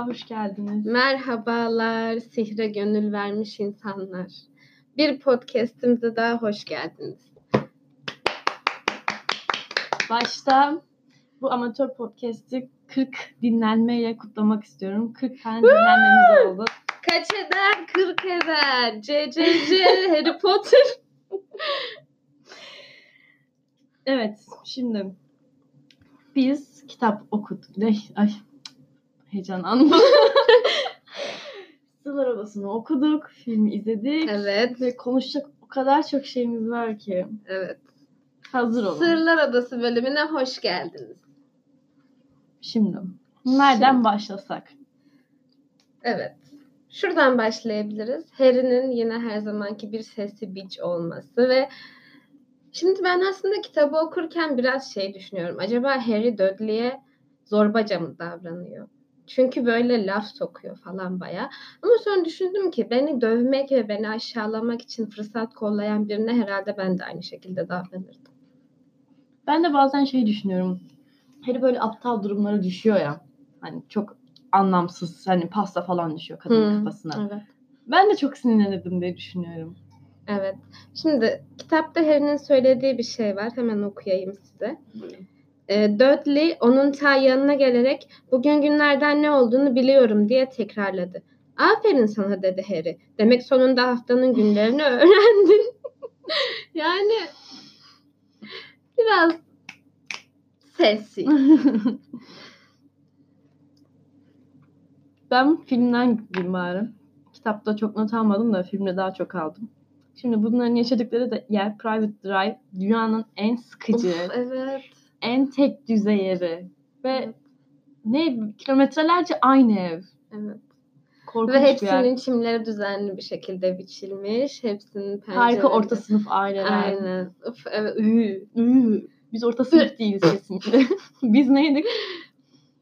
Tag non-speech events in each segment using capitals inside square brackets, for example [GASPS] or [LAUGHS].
Merhaba, hoş geldiniz. Merhabalar sihre gönül vermiş insanlar. Bir podcast'imize daha hoş geldiniz. Başta bu amatör podcast'i 40 dinlenmeyle kutlamak istiyorum. 40 tane dinlenmemiz oldu. Kaç eder? 40 eder. CCC Harry Potter. Evet, şimdi biz kitap okuduk. Ay, ay heyecanlandım. [LAUGHS] Sırlar Odası'nı okuduk, filmi izledik. Evet. Ve konuşacak o kadar çok şeyimiz var ki. Evet. Hazır olun. Sırlar Adası bölümüne hoş geldiniz. Şimdi nereden Şimdi. başlasak? Evet. Şuradan başlayabiliriz. Harry'nin yine her zamanki bir sesi biç olması ve şimdi ben aslında kitabı okurken biraz şey düşünüyorum. Acaba Harry Dudley'e zorbaca mı davranıyor? Çünkü böyle laf sokuyor falan baya. Ama sonra düşündüm ki beni dövmek ve beni aşağılamak için fırsat kollayan birine herhalde ben de aynı şekilde davranırdım. Ben de bazen şey düşünüyorum. Harry böyle aptal durumlara düşüyor ya. Hani çok anlamsız hani pasta falan düşüyor kadının Hmm, kafasına. Evet. Ben de çok sinirlenirdim diye düşünüyorum. Evet. Şimdi kitapta Harry'nin söylediği bir şey var. Hemen okuyayım size. E, Dudley onun ta yanına gelerek bugün günlerden ne olduğunu biliyorum diye tekrarladı. Aferin sana dedi Harry. Demek sonunda haftanın günlerini [LAUGHS] öğrendin. [LAUGHS] yani biraz sessiz. ben filmden gideyim bari. Kitapta çok not almadım da filmde daha çok aldım. Şimdi bunların yaşadıkları da yer Private Drive dünyanın en sıkıcı, Of, evet. En tek düze yeri. Ve ne kilometrelerce aynı ev. Evet. Korkunç Ve hepsinin çimleri düzenli bir şekilde biçilmiş. Hepsinin pencereleri. Harika orta sınıf aileler. Aynen. Of, evet. Üü. Iı, Biz orta sınıf değiliz kesinlikle. [LAUGHS] Biz neydik?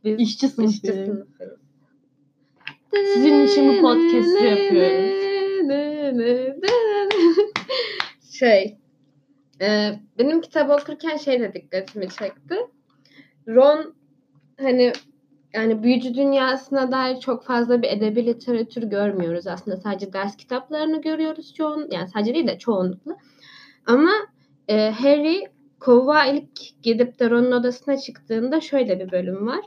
Biz İşçi sınıfı. işçi sınıfıyız. Sizin için bu podcast'i yapıyoruz. Şey, e, benim kitabı okurken şey de dikkatimi çekti. Ron hani yani büyücü dünyasına dair çok fazla bir edebi literatür görmüyoruz aslında. Sadece ders kitaplarını görüyoruz çoğun yani sadece değil de çoğunlukla. Ama e, Harry kovuğa ilk gidip de Ron'un odasına çıktığında şöyle bir bölüm var.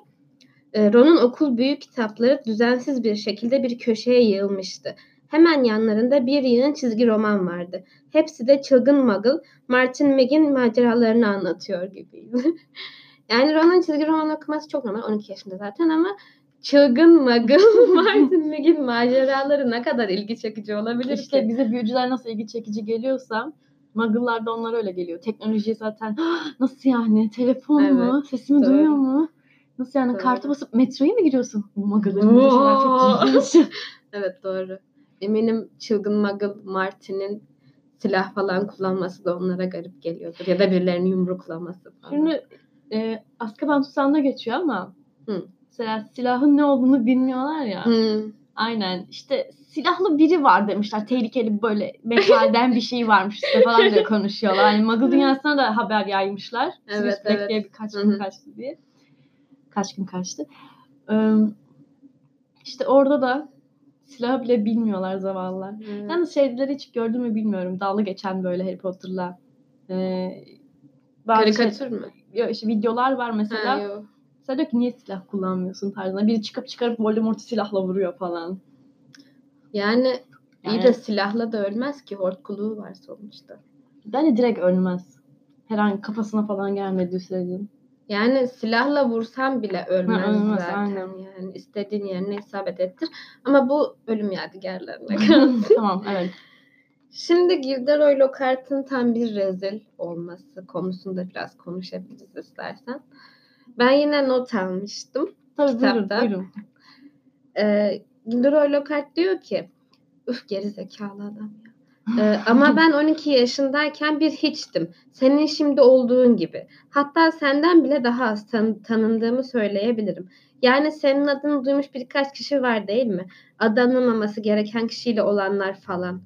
E, Ron'un okul büyük kitapları düzensiz bir şekilde bir köşeye yığılmıştı. Hemen yanlarında bir yığın çizgi roman vardı. Hepsi de çılgın muggle, Martin McGinn maceralarını anlatıyor gibiydi. [LAUGHS] yani Ron'un çizgi roman okuması çok normal. 12 yaşında zaten ama çılgın muggle, [LAUGHS] Martin McGinn maceraları ne kadar ilgi çekici olabilir İşte ki? bize büyücüler nasıl ilgi çekici geliyorsa Muggle'lar da onlara öyle geliyor. Teknoloji zaten nasıl yani? Telefon mu? Evet, Sesimi doğru. duyuyor mu? Nasıl yani? Doğru. Kartı basıp metroya mı giriyorsun? Bu Muggle'ların çok ilginç. [LAUGHS] Evet doğru. Eminim çılgın muggle Martin'in silah falan kullanması da onlara garip geliyordur. Ya da birilerini yumruklaması falan. Şimdi e, Azkaban tutsağında geçiyor ama Hı. mesela silahın ne olduğunu bilmiyorlar ya. Hmm. Aynen. İşte silahlı biri var demişler. Tehlikeli böyle metalden bir şey varmış işte falan diye konuşuyorlar. Yani Muggle dünyasına da haber yaymışlar. Evet, Black evet. diye birkaç Hı gün hı. kaçtı diye. Kaç gün kaçtı. Ee, işte orada da silahı bile bilmiyorlar zavallılar. Hmm. Yalnız şeyleri hiç gördün mü bilmiyorum. Dalga geçen böyle Harry Potter'la. Ee, bazı şey- Karikatür mü? Yo, işte videolar var mesela. Ha, yok. Mesela diyor ki niye silah kullanmıyorsun tarzında. Biri çıkıp çıkarıp Voldemort'u silahla vuruyor falan. Yani, iyi Yani- de silahla da ölmez ki. Hortkuluğu var sonuçta. Bence direkt ölmez. Herhangi kafasına falan gelmediği sürece. Yani silahla vursan bile ölmez, Ha, ölmez, zaten. aynen. Yani istediğin yerine isabet ettir. Ama bu ölüm yadigarlarına kalsın. [LAUGHS] tamam evet. Şimdi Gilderoy Lockhart'ın tam bir rezil olması konusunda biraz konuşabiliriz istersen. Ben yine not almıştım. Tabii buyurun Kitapta. buyurun. Ee, Gilderoy Lockhart diyor ki üf geri zekalı adam. Ee, ama ben 12 yaşındayken bir hiçtim. Senin şimdi olduğun gibi. Hatta senden bile daha az tan- tanındığımı söyleyebilirim. Yani senin adını duymuş birkaç kişi var değil mi? Adanılmaması gereken kişiyle olanlar falan.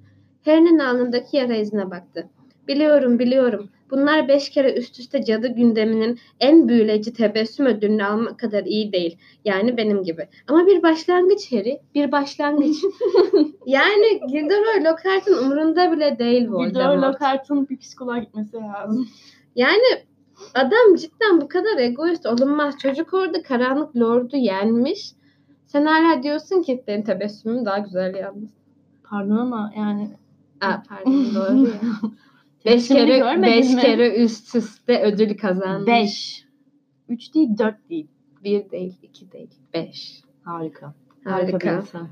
Harry'nin alnındaki yara izine baktı. Biliyorum biliyorum. Bunlar beş kere üst üste cadı gündeminin en büyüleyici tebessüm ödülünü almak kadar iyi değil. Yani benim gibi. Ama bir başlangıç Harry. Bir başlangıç. [LAUGHS] yani Gilderoy Lockhart'ın umurunda bile değil Gilderoy Voldemort. Lockhart'ın bir psikoloğa gitmesi lazım. Yani adam cidden bu kadar egoist olunmaz. Çocuk orada karanlık lordu yenmiş. Sen hala diyorsun ki benim tebessümüm daha güzel yalnız. Pardon ama yani Aa, pardon doğru ya. [LAUGHS] beş Tebessümünü kere, beş mi? kere üst üste ödül kazanmış. 5. 3 değil 4 değil. Bir değil, iki değil. Beş. Harika. Harika, bir Harika. insan.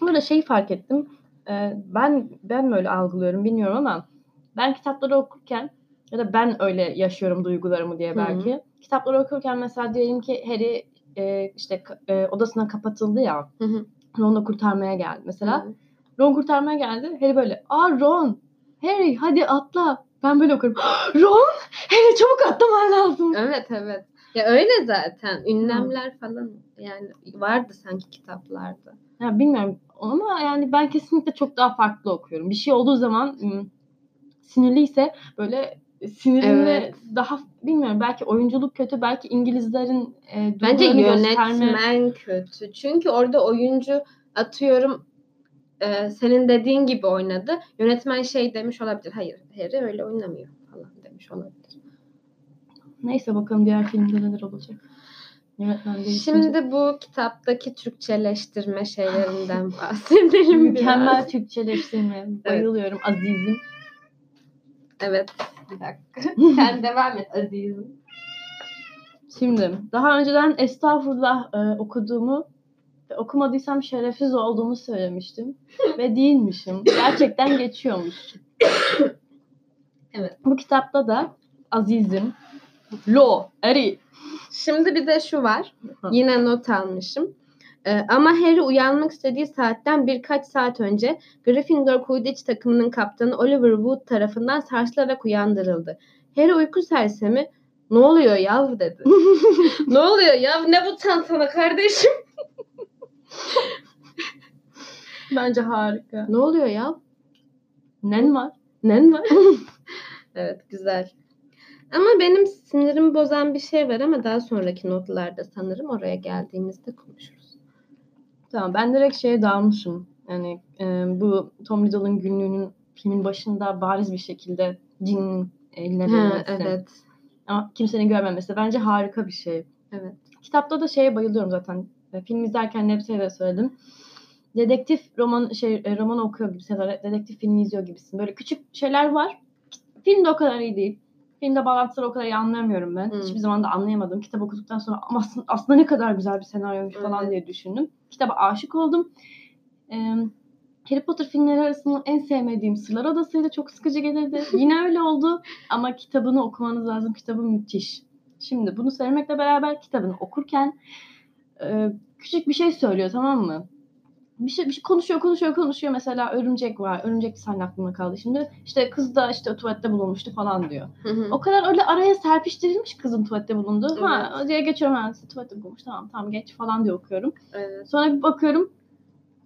Burada şeyi fark ettim. Ee, ben ben mi öyle algılıyorum bilmiyorum ama ben kitapları okurken ya da ben öyle yaşıyorum duygularımı diye belki. Kitapları okurken mesela diyelim ki Harry e, işte e, odasına kapatıldı ya. Hı hı. Ron'u kurtarmaya geldi mesela. Hı. Ron kurtarmaya geldi. Harry böyle aa Ron Harry hadi atla. Ben böyle okurum. [GASPS] Ron Harry çabuk atlaman lazım. Evet evet. Ya öyle zaten. Ünlemler falan yani vardı sanki kitaplarda. Ya bilmiyorum ama yani ben kesinlikle çok daha farklı okuyorum. Bir şey olduğu zaman sinirliyse böyle sinirimle Evet. daha bilmiyorum belki oyunculuk kötü belki İngilizlerin e, Bence duygularını gösterme- yönetmen kötü. Çünkü orada oyuncu atıyorum e, senin dediğin gibi oynadı. Yönetmen şey demiş olabilir. Hayır Harry öyle oynamıyor falan demiş olabilir. Neyse bakalım diğer filmde neler olacak. Yönetmen değişince. Şimdi bu kitaptaki Türkçeleştirme şeylerinden [LAUGHS] bahsedelim mükemmel biraz. Türkçeleştirme. Bayılıyorum azizim. Evet. Bir dakika. [LAUGHS] Sen devam et Aziz'im. Şimdi daha önceden estağfurullah e, okuduğumu okumadıysam şerefsiz olduğumu söylemiştim [LAUGHS] ve değilmişim. Gerçekten geçiyormuş. Evet. Bu kitapta da azizim, lo, eri. Şimdi bir de şu var. Yine not almışım. Ee, ama Harry uyanmak istediği saatten birkaç saat önce Gryffindor Quidditch takımının kaptanı Oliver Wood tarafından sarsılarak uyandırıldı. Harry uyku sersemi ne oluyor yav dedi. [LAUGHS] ne oluyor yav ne bu tantana kardeşim? [LAUGHS] Bence harika. Ne oluyor yav? Nen var. Nen var? [LAUGHS] evet güzel. Ama benim sinirimi bozan bir şey var ama daha sonraki notlarda sanırım oraya geldiğimizde konuşuruz. Tamam ben direkt şeye dalmışım. Yani e, bu Tom Riddle'ın günlüğünün filmin başında bariz bir şekilde cinin eline verilmesi. evet. Ama kimsenin görmemesi bence harika bir şey. Evet. Kitapta da şeye bayılıyorum zaten. E, Film izlerken hepsine de söyledim. Dedektif roman şey e, roman okuyor gibisin ya da dedektif filmi izliyor gibisin. Böyle küçük şeyler var. Film de o kadar iyi değil. Filmde bağlantıları o kadar iyi anlayamıyorum ben. Hı. Hiçbir zaman da anlayamadım. Kitap okuduktan sonra aslında, aslında ne kadar güzel bir senaryoymuş falan Evet. diye düşündüm. Kitaba aşık oldum. Ee, Harry Potter filmleri arasında en sevmediğim Sırlar Odası'ydı. Çok sıkıcı gelirdi. [LAUGHS] Yine öyle oldu. Ama kitabını okumanız lazım. Kitabı müthiş. Şimdi bunu söylemekle beraber kitabını okurken e, küçük bir şey söylüyor tamam mı? Bir şey, bir şey konuşuyor konuşuyor konuşuyor mesela örümcek var. Örümcek sahne aklımda kaldı şimdi. İşte kız da işte tuvalette bulunmuştu falan diyor. Hı hı. O kadar öyle araya serpiştirilmiş kızın tuvalette bulunduğu. Ha Evet. diye geçiyorum ha tuvalette bulunmuş tamam tamam geç falan diye okuyorum. Evet. Sonra bir bakıyorum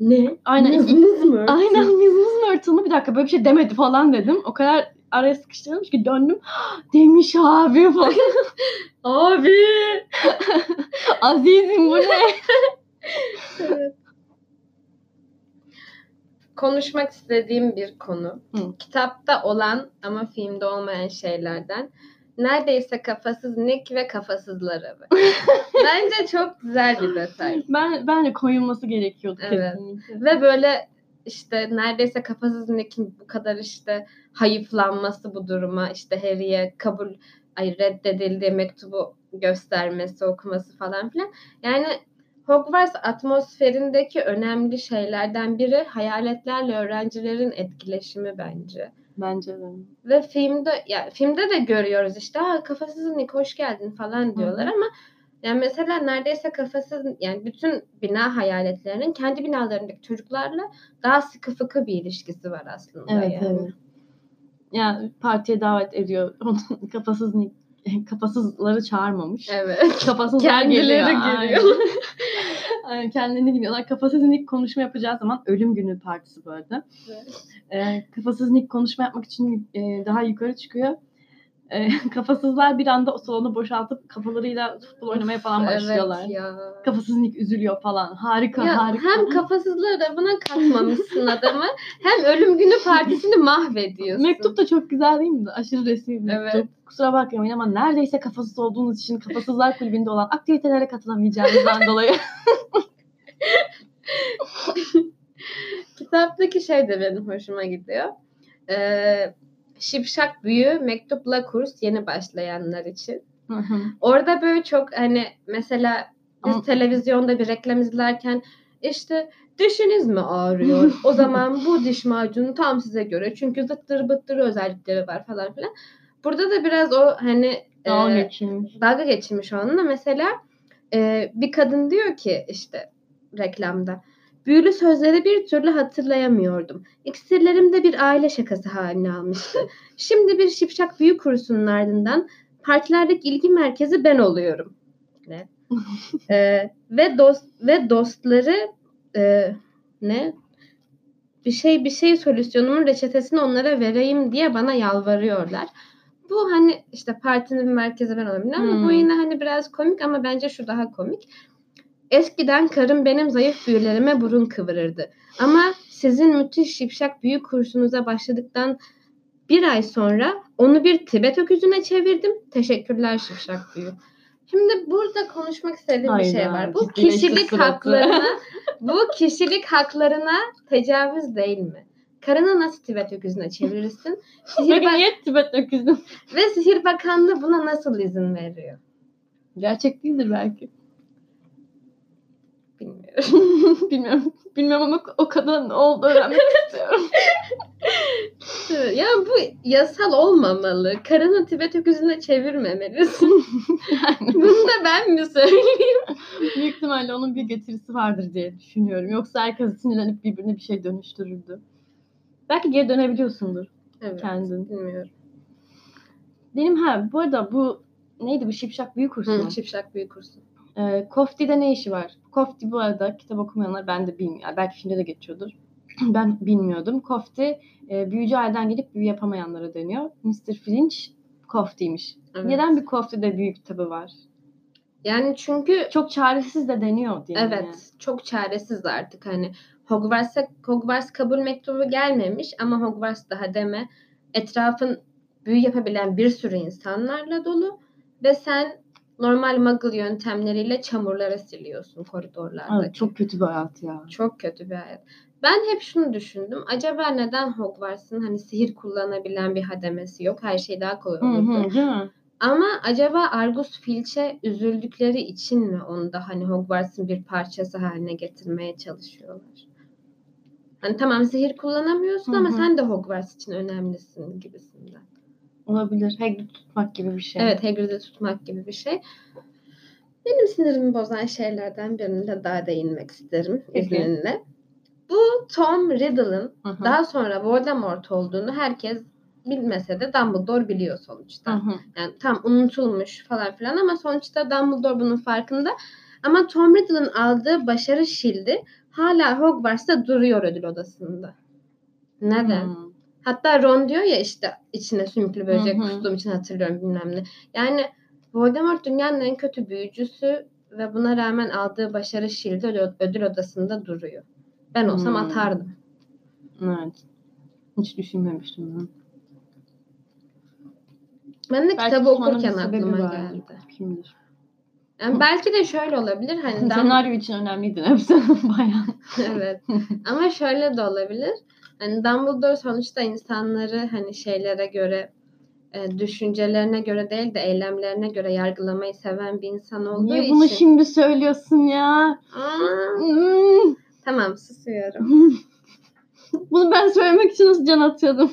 Ne? Aynen. Yüzünüz mü? aynen yüzümüz mü örtülü mü? Bir dakika böyle bir şey demedi falan dedim. O kadar araya sıkıştırılmış ki döndüm. [GASPS] Demiş abi falan. [LAUGHS] Abi. [LAUGHS] Azizim bu ne? [LAUGHS] Evet. Konuşmak istediğim bir konu. Hı. Kitapta olan ama filmde olmayan şeylerden. Neredeyse kafasız Nick ve kafasızlar evi. Bence çok güzel bir detay. Ben bence koyulması gerekiyordu Evet. kesinlikle. Ve böyle işte neredeyse kafasız Nick'in bu kadar işte hayıflanması bu duruma işte Harry'e kabul ay reddedildiği mektubu göstermesi, okuması falan filan. Yani Hogwarts atmosferindeki önemli şeylerden biri hayaletlerle öğrencilerin etkileşimi bence. Bence de. Ve filmde ya filmde de görüyoruz işte ha kafasız Nick hoş geldin falan diyorlar hı. ama yani mesela neredeyse kafasız yani bütün bina hayaletlerinin kendi binalarındaki çocuklarla daha sıkı fıkı bir ilişkisi var aslında. Evet yani. evet. Yani partiye davet ediyor. [LAUGHS] Onun kafasız kafasızları çağırmamış. Evet. Kafasızlar [LAUGHS] Kendileri geliyor. geliyor. [LAUGHS] Aynen. Kendilerini bilmiyorlar. Kafasızın ilk konuşma yapacağı zaman ölüm günü partisi bu arada. Ee, kafasızın ilk konuşma yapmak için e, daha yukarı çıkıyor. Ee, [LAUGHS] kafasızlar bir anda o salonu boşaltıp kafalarıyla futbol oynamaya falan başlıyorlar. Evet ya. Kafasızın ilk üzülüyor falan. Harika Ya harika. hem kafasızlığı da buna katmamışsın adamı hem ölüm günü partisini mahvediyorsun. Mektup da çok güzel değil mi? Aşırı resmi bir mektup. Evet. Kusura bakmayın ama neredeyse kafasız olduğunuz için kafasızlar kulübünde olan aktivitelere katılamayacağınızdan [LAUGHS] dolayı. Kitaptaki şey de benim hoşuma gidiyor. Ee, Şipşak Büyü Mektupla Kurs yeni başlayanlar için. Orada böyle çok hani mesela biz Ama- televizyonda bir reklam izlerken işte dişiniz mi ağrıyor? [LAUGHS] o zaman bu diş macunu tam size göre. Çünkü zıttır bıttır özellikleri var falan filan. Burada da biraz o hani Dalga e, geçilmiş. dalga geçilmiş onunla. Mesela e, bir kadın diyor ki işte reklamda büyülü sözleri bir türlü hatırlayamıyordum. İksirlerim de bir aile şakası haline almıştı. Şimdi bir şipşak büyü kursunun ardından partilerdeki ilgi merkezi ben oluyorum. Ne? [LAUGHS] E, ve dost ve dostları e, ne? Bir şey bir şey solüsyonumun reçetesini onlara vereyim diye bana yalvarıyorlar. Bu hani işte partinin merkezi ben olabilir ama bu Hmm. yine hani biraz komik ama bence şu daha komik. Eskiden karım benim zayıf büyülerime burun kıvırırdı. Ama sizin müthiş şipşak büyü kursunuza başladıktan bir ay sonra onu bir Tibet öküzüne çevirdim. Teşekkürler şipşak büyü. Şimdi burada konuşmak istediğim bir şey var. Bu kişilik haklarına bu kişilik haklarına tecavüz değil mi? Karını nasıl Tibet öküzüne çevirirsin? [LAUGHS] Sihir niye Tibet öküzü? ve Sihir Bakanlığı buna nasıl izin veriyor? Gerçek değildir belki. [LAUGHS] Bilmiyorum. Bilmiyorum. Ama o kadın ne oldu öğrenmek [LAUGHS] istiyorum. ya bu yasal olmamalı. Karını Tibet öküzüne çevirmemelisin. [LAUGHS] Bunu da ben mi söyleyeyim? Büyük ihtimalle onun bir getirisi vardır diye düşünüyorum. Yoksa herkes sinirlenip birbirine bir şey dönüştürürdü. Belki geri dönebiliyorsundur Evet. kendin. Bilmiyorum. Benim ha bu arada bu neydi bu şipşak büyük kursu? Hı, şipşak büyük kursu. Ee, Kofti'de ne işi var? Kofti bu arada kitap okumayanlar ben de bilmiyorum. Belki filmde de geçiyordur. [CLEARS THROAT] ben bilmiyordum. Kofti e, büyücü aileden gelip büyü yapamayanlara deniyor. Mr. Flinch Kofti'ymiş. Evet. Neden bir Kofti'de büyü kitabı var? Yani çünkü Çok çaresiz de deniyor diye. evet çok çaresiz artık hani Hogwarts'a Hogwarts kabul mektubu gelmemiş ama Hogwarts daha deme etrafın büyü yapabilen bir sürü insanlarla dolu ve sen normal muggle yöntemleriyle çamurları siliyorsun koridorlarda. Evet, çok kötü bir hayat ya. Çok kötü bir hayat. Ben hep şunu düşündüm. Acaba neden Hogwarts'ın hani sihir kullanabilen bir hademesi yok? Her şey daha kolay Hı olurdu. hı, değil mi? Ama acaba Argus Filch'e üzüldükleri için mi onu da hani Hogwarts'ın bir parçası haline getirmeye çalışıyorlar? Hani tamam sihir kullanamıyorsun Hı ama hı. sen de Hogwarts için önemlisin gibisinden. Olabilir. Hagrid tutmak gibi bir şey. Evet Hagrid'i tutmak gibi bir şey. Benim sinirimi bozan şeylerden birine de daha değinmek isterim izninle. Bu Tom Riddle'ın Hı hı. daha sonra Voldemort olduğunu herkes bilmese de Dumbledore biliyor sonuçta. Hı hı. Yani tam unutulmuş falan filan ama sonuçta Dumbledore bunun farkında. Ama Tom Riddle'ın aldığı başarı şildi hala Hogwarts'ta duruyor ödül odasında. Neden? Hı. Hatta Ron diyor ya işte içine sümüklü böcek kustuğum için hatırlıyorum bilmem ne. Yani Voldemort dünyanın en kötü büyücüsü ve buna rağmen aldığı başarı şildi ödül, odasında duruyor. Ben olsam Hmm. atardım. Evet. Hiç düşünmemiştim ben. Ben de Belki kitabı okurken aklıma vardır. geldi. Kimdir? Yani belki de şöyle olabilir. Hani [LAUGHS] Senaryo için önemliydi [LAUGHS] hepsi bayağı. evet. Ama şöyle de olabilir. Hani Dumbledore sonuçta insanları hani şeylere göre e, düşüncelerine göre değil de eylemlerine göre yargılamayı seven bir insan olduğu Niye için. bunu şimdi söylüyorsun ya? Aa, Hmm. tamam susuyorum. [LAUGHS] Bunu ben söylemek için nasıl can atıyordum?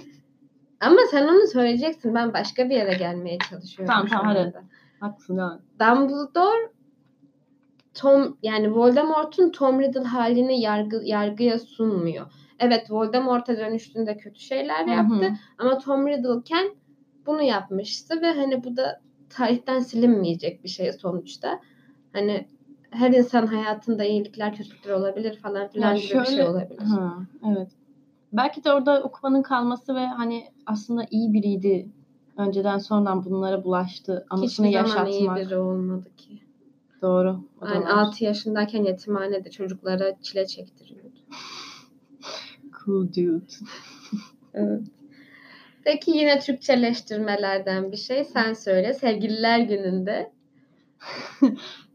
Ama sen onu söyleyeceksin. Ben başka bir yere gelmeye çalışıyorum. Tamam, tamam, hadi. Haklısın devam. et. Dumbledore Tom yani Voldemort'un Tom Riddle halini yargı, yargıya sunmuyor. Evet Voldemort'a dönüştüğünde kötü şeyler yaptı ama Tom Riddle'ken bunu yapmıştı ve hani bu da tarihten silinmeyecek bir şey sonuçta. Hani her insan hayatında iyilikler, kötülükler olabilir falan filan Ya gibi bir şey şöyle- olabilir. Ha, evet. Belki de orada okumanın kalması ve hani aslında iyi biriydi. Önceden sonradan bunlara bulaştı. Anısını Hiçbir zaman iyi yaşatmak. biri olmadı ki. Doğru. Yani var. 6 yaşındayken yetimhanede çocuklara çile çektiriyordu. Cool dude. [LAUGHS] Evet. Peki yine Türkçeleştirmelerden bir şey sen söyle. Sevgililer gününde. [LAUGHS]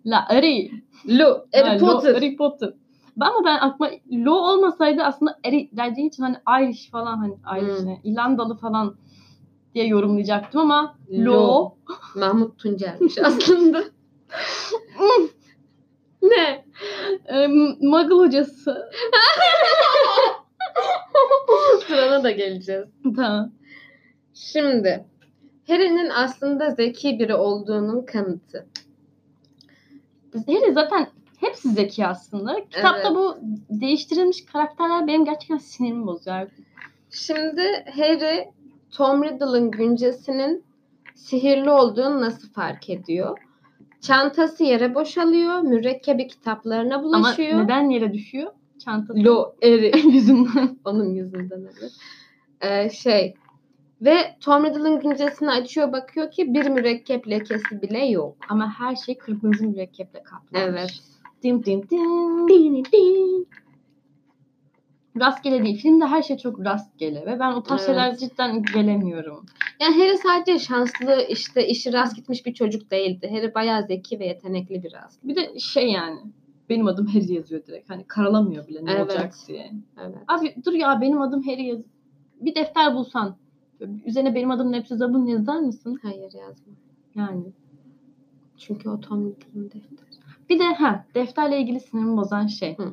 La Harry. Lu, Harry Ha, Lo- Potter. Harry Potter. Ben ama ben aklıma Lo olmasaydı aslında Harry dediği için hani Irish falan hani Irish Hmm. İrlandalı falan diye yorumlayacaktım ama Lo, Lo. Mahmut Tuncer'miş [LAUGHS] aslında. ne? e, Muggle hocası. [LAUGHS] Sırana da geleceğiz. tamam. Şimdi Harry'nin aslında zeki biri olduğunun kanıtı. Harry zaten hepsi zeki aslında. Kitapta Evet. bu değiştirilmiş karakterler benim gerçekten sinirimi bozuyor. Şimdi Harry Tom Riddle'ın güncesinin sihirli olduğunu nasıl fark ediyor? Çantası yere boşalıyor, mürekkebi kitaplarına Ama bulaşıyor. neden yere düşüyor? Çantası Lo Harry [LAUGHS] yüzünden. onun yüzünden evet. Ee, şey ve Tom Riddle'ın güncesini açıyor bakıyor ki bir mürekkep lekesi bile yok. Ama her şey kırmızı mürekkeple kaplanmış. Evet. Dim dim dim, dim dim. Rastgele değil. Filmde her şey çok rastgele ve ben o tarz Evet. şeyler cidden gelemiyorum. Yani Harry sadece şanslı işte işi rast gitmiş bir çocuk değildi. Harry bayağı zeki ve yetenekli biraz. Bir de şey yani benim adım Harry yazıyor direkt. Hani karalamıyor bile ne Evet. olacak diye. Evet. Abi dur ya benim adım Harry yaz. Bir defter bulsan. Üzerine benim adım Nepsi Zabun yazar mısın? Hayır yazma. Yani. Çünkü o Tom Riddle'ın defteri. Bir de ha defterle ilgili sinirimi bozan şey. Hı.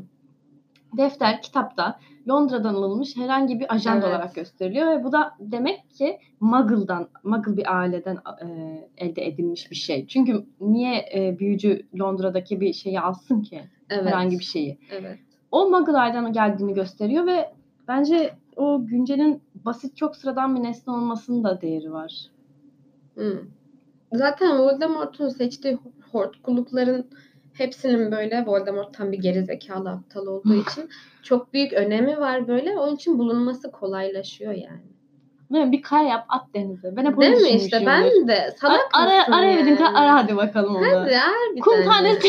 Defter kitapta Londra'dan alınmış herhangi bir ajan Evet. olarak gösteriliyor ve bu da demek ki Muggle'dan, Muggle bir aileden e, elde edilmiş bir şey. Çünkü niye e, büyücü Londra'daki bir şeyi alsın ki? Evet. Herhangi bir şeyi. Evet. O Muggle aileden geldiğini gösteriyor ve bence o güncelin basit çok sıradan bir nesne olmasının da değeri var. Hı. Zaten Voldemort'un seçtiği hortkulukların hepsinin böyle Voldemort tam bir gerizekalı aptal olduğu için çok büyük önemi var böyle. Onun için bulunması kolaylaşıyor yani. Değil mi? Bir kaya yap at denize. Ben hep Değil mi işte ben de salak Ara, mısın araya yani? bir dinle, ara hadi bakalım onu. Hadi harbiden. Kum tanesi.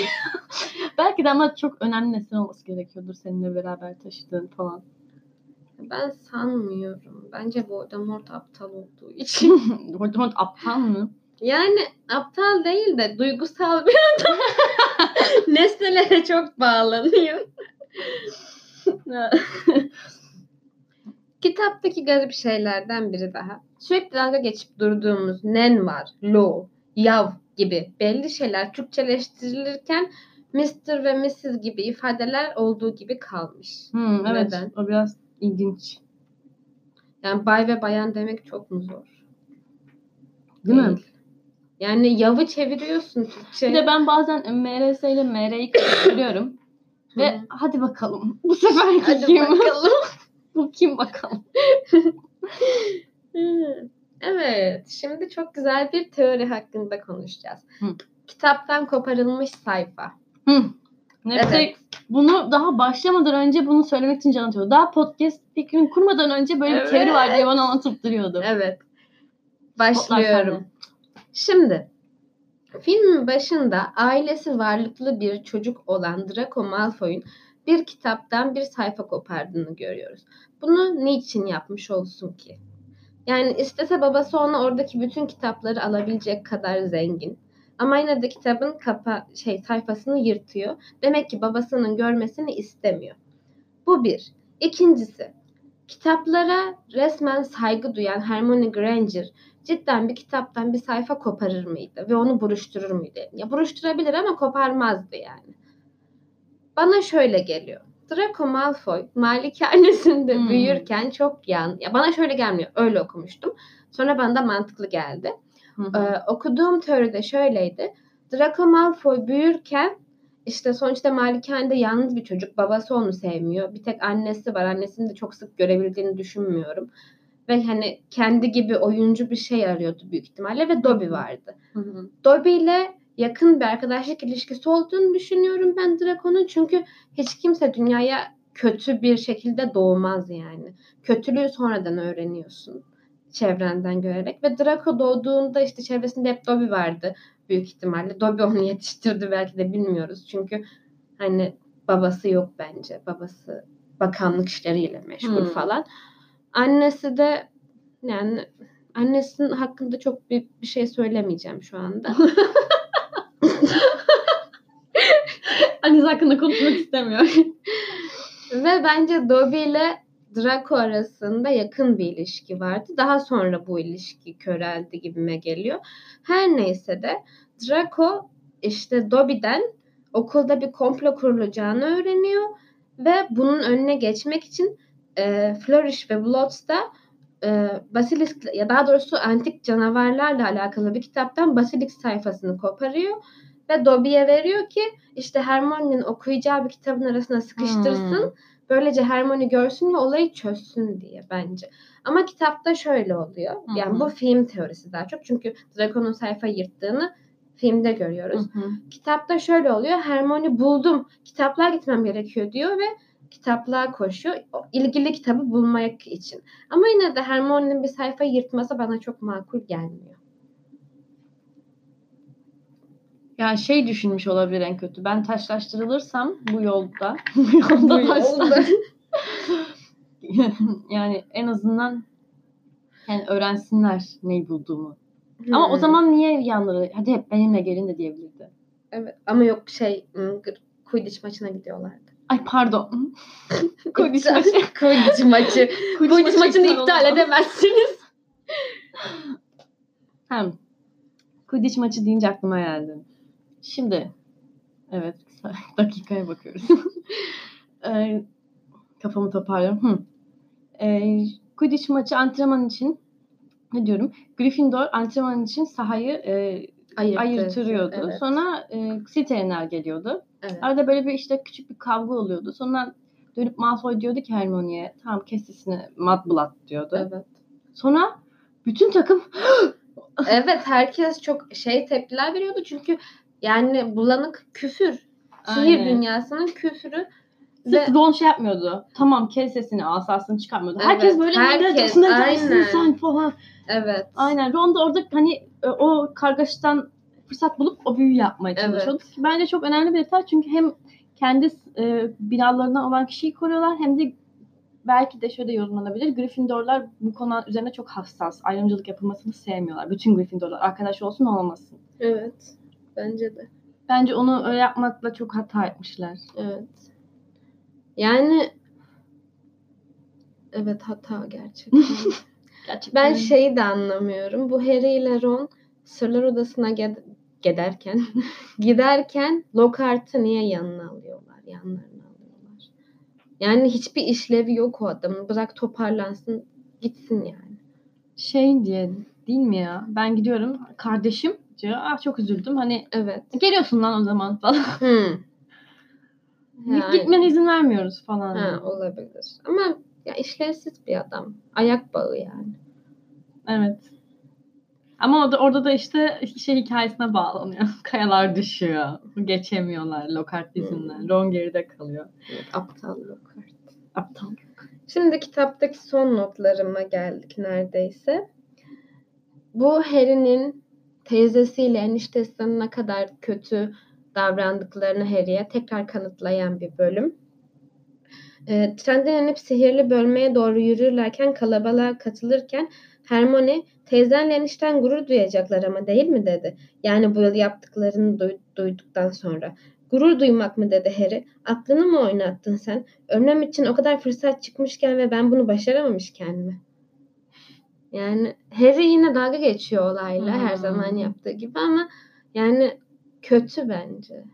[LAUGHS] Belki de ama çok önemli nesne olması gerekiyordur seninle beraber taşıdığın falan. Ben sanmıyorum. Bence Voldemort aptal olduğu için. [LAUGHS] Voldemort aptal mı? Yani aptal değil de duygusal bir adam. [LAUGHS] [LAUGHS] Nesnelere çok bağlanıyor. Kitaptaki garip şeylerden biri daha. Sürekli dalga geçip durduğumuz nen var, lo, yav gibi belli şeyler Türkçeleştirilirken Mr. ve Mrs. gibi ifadeler olduğu gibi kalmış. Hmm, evet. Neden? O biraz ilginç. Yani bay ve bayan demek çok mu zor? Değil, mi? Yani yavı çeviriyorsun Türkçe. Bir de ben bazen MRS ile MR'yi karıştırıyorum. Ve Hı. hadi bakalım. Bu sefer Hadi kim? bakalım. [LAUGHS] Bu kim bakalım? [LAUGHS] Evet, şimdi çok güzel bir teori hakkında konuşacağız. Hı. Kitaptan koparılmış sayfa. Hı. Evet. bunu daha başlamadan önce bunu söylemek için can atıyor. Daha podcast fikrini kurmadan önce böyle bir teori var diye bana anlatıp duruyordu. Evet. Başlıyorum. Şimdi filmin başında ailesi varlıklı bir çocuk olan Draco Malfoy'un bir kitaptan bir sayfa kopardığını görüyoruz. Bunu niçin yapmış olsun ki? Yani istese babası ona oradaki bütün kitapları alabilecek kadar zengin. Ama yine de kitabın kapa şey sayfasını yırtıyor. Demek ki babasının görmesini istemiyor. Bu bir. İkincisi, kitaplara resmen saygı duyan Hermione Granger cidden bir kitaptan bir sayfa koparır mıydı ve onu buruşturur muydu? Ya buruşturabilir ama koparmazdı yani. Bana şöyle geliyor. Draco Malfoy malikanesinde Hmm. büyürken çok yan. Ya bana şöyle gelmiyor. Öyle okumuştum. Sonra bana da mantıklı geldi. Hı. Ee, okuduğum teoride şöyleydi. Draco Malfoy büyürken işte sonuçta malikanede yalnız bir çocuk. Babası onu sevmiyor. Bir tek annesi var. Annesini de çok sık görebildiğini düşünmüyorum. Ve hani kendi gibi oyuncu bir şey arıyordu büyük ihtimalle ve Dobby vardı. Hı hı. Dobby ile yakın bir arkadaşlık ilişkisi olduğunu düşünüyorum ben Draco'nun. Çünkü hiç kimse dünyaya kötü bir şekilde doğmaz yani. Kötülüğü sonradan öğreniyorsun çevrenden görerek ve Draco doğduğunda işte çevresinde hep Dobby vardı büyük ihtimalle. Dobby onu yetiştirdi belki de bilmiyoruz. Çünkü hani babası yok bence. Babası bakanlık işleriyle meşgul Hmm. falan. Annesi de yani annesinin hakkında çok büyük bir şey söylemeyeceğim şu anda. [LAUGHS] Annesi hakkında konuşmak istemiyor. [LAUGHS] Ve bence Dobby ile Draco arasında yakın bir ilişki vardı. Daha sonra bu ilişki köreldi gibime geliyor. Her neyse de Draco işte Dobby'den okulda bir komplo kurulacağını öğreniyor ve bunun önüne geçmek için e, Flourish ve Bloods'ta e, Basilisk ya daha doğrusu antik canavarlarla alakalı bir kitaptan Basilisk sayfasını koparıyor ve Dobby'ye veriyor ki işte Hermione'nin okuyacağı bir kitabın arasına sıkıştırsın. Hmm. Böylece Hermione görsün ve olayı çözsün diye bence. Ama kitapta şöyle oluyor. Hı Yani bu film teorisi daha çok. Çünkü Draco'nun sayfa yırttığını filmde görüyoruz. Hı hı. Kitapta şöyle oluyor. Hermione buldum. Kitaplığa gitmem gerekiyor diyor ve kitaplığa koşuyor. O ilgili kitabı bulmak için. Ama yine de Hermione'nin bir sayfa yırtması bana çok makul gelmiyor. Ya şey düşünmüş olabilir en kötü. Ben taşlaştırılırsam bu yolda, [LAUGHS] bu yolda, Bu [LAUGHS] yani en azından yani öğrensinler neyi bulduğumu. Ama o Hmm. zaman niye yanları hadi hep benimle gelin de diyebilirdi. Evet. Ama yok şey Quidditch maçına gidiyorlardı. Ay pardon. [LAUGHS] Quidditch maçı. Quidditch maçı. Quidditch maçını iptal edemezsiniz. [LAUGHS] Hem. Quidditch maçı deyince aklıma geldi. Şimdi evet [LAUGHS] dakikaya bakıyoruz. Ee, kafamı toparlıyorum. Hı. Ee, Quidditch maçı antrenman için ne diyorum? Gryffindor antrenman için sahayı e, Ayırttı. ayırtırıyordu. Evet. Sonra e, Slytherinler geliyordu. Evet. Arada böyle bir işte küçük bir kavga oluyordu. Sonra dönüp Malfoy diyordu ki Hermione'ye tamam kes sesini Mudblood diyordu. Evet. Sonra bütün takım [GASPS] evet herkes çok şey tepkiler veriyordu çünkü yani bulanık küfür. Sihir Aynen. dünyasının küfürü. Sırf Ve- Ron şey yapmıyordu. Tamam kes sesini asasını çıkarmıyordu. Herkes Evet, böyle herkes, herkes, dersin aynen. sen falan. Evet. Aynen. Ron da orada hani o kargaşadan fırsat bulup o büyüyü yapmaya Evet. çalışıyordu. Bence çok önemli bir detay çünkü hem kendi e, binalarından olan kişiyi koruyorlar hem de belki de şöyle yorumlanabilir. Gryffindorlar bu konu üzerine çok hassas. Ayrımcılık yapılmasını sevmiyorlar. Bütün Gryffindorlar arkadaş olsun olmasın. Evet. Bence de. Bence onu öyle yapmakla çok hata etmişler. Evet. Yani evet hata gerçekten. [LAUGHS] Gerçekten. ben şeyi de anlamıyorum. Bu Harry ile Ron Sırlar Odası'na ged- giderken [LAUGHS] giderken Lockhart'ı niye yanına alıyorlar? Yanlarına alıyorlar. Yani hiçbir işlevi yok o adamın. Bırak toparlansın gitsin yani. şey diye değil mi ya? Ben gidiyorum. Kardeşim diyor. Ah çok üzüldüm. Hani Evet. geliyorsun lan o zaman falan. Hmm. [LAUGHS] Yani- Gitmene izin vermiyoruz falan. Ha, olabilir. Ama ya işlevsiz bir adam. Ayak bağı yani. Evet. Ama orada, orada da işte şey hikayesine bağlanıyor. [LAUGHS] Kayalar düşüyor. Geçemiyorlar Lockhart yüzünden. Hmm. Ron geride kalıyor. Evet, aptal Lockhart. Aptal. Şimdi kitaptaki son notlarıma geldik neredeyse. Bu Harry'nin teyzesiyle eniştesinin ne kadar kötü davrandıklarını Harry'e tekrar kanıtlayan bir bölüm. E, trenden inip sihirli bölmeye doğru yürürlerken kalabalığa katılırken Hermione teyzenle enişten gurur duyacaklar ama değil mi dedi. Yani bu yıl yaptıklarını duy- duyduktan sonra. Gurur duymak mı dedi Harry. Aklını mı oynattın sen? Ölmem için o kadar fırsat çıkmışken ve ben bunu başaramamışken mi? Yani Harry yine dalga geçiyor olayla her Hmm. zaman yaptığı gibi ama yani kötü bence.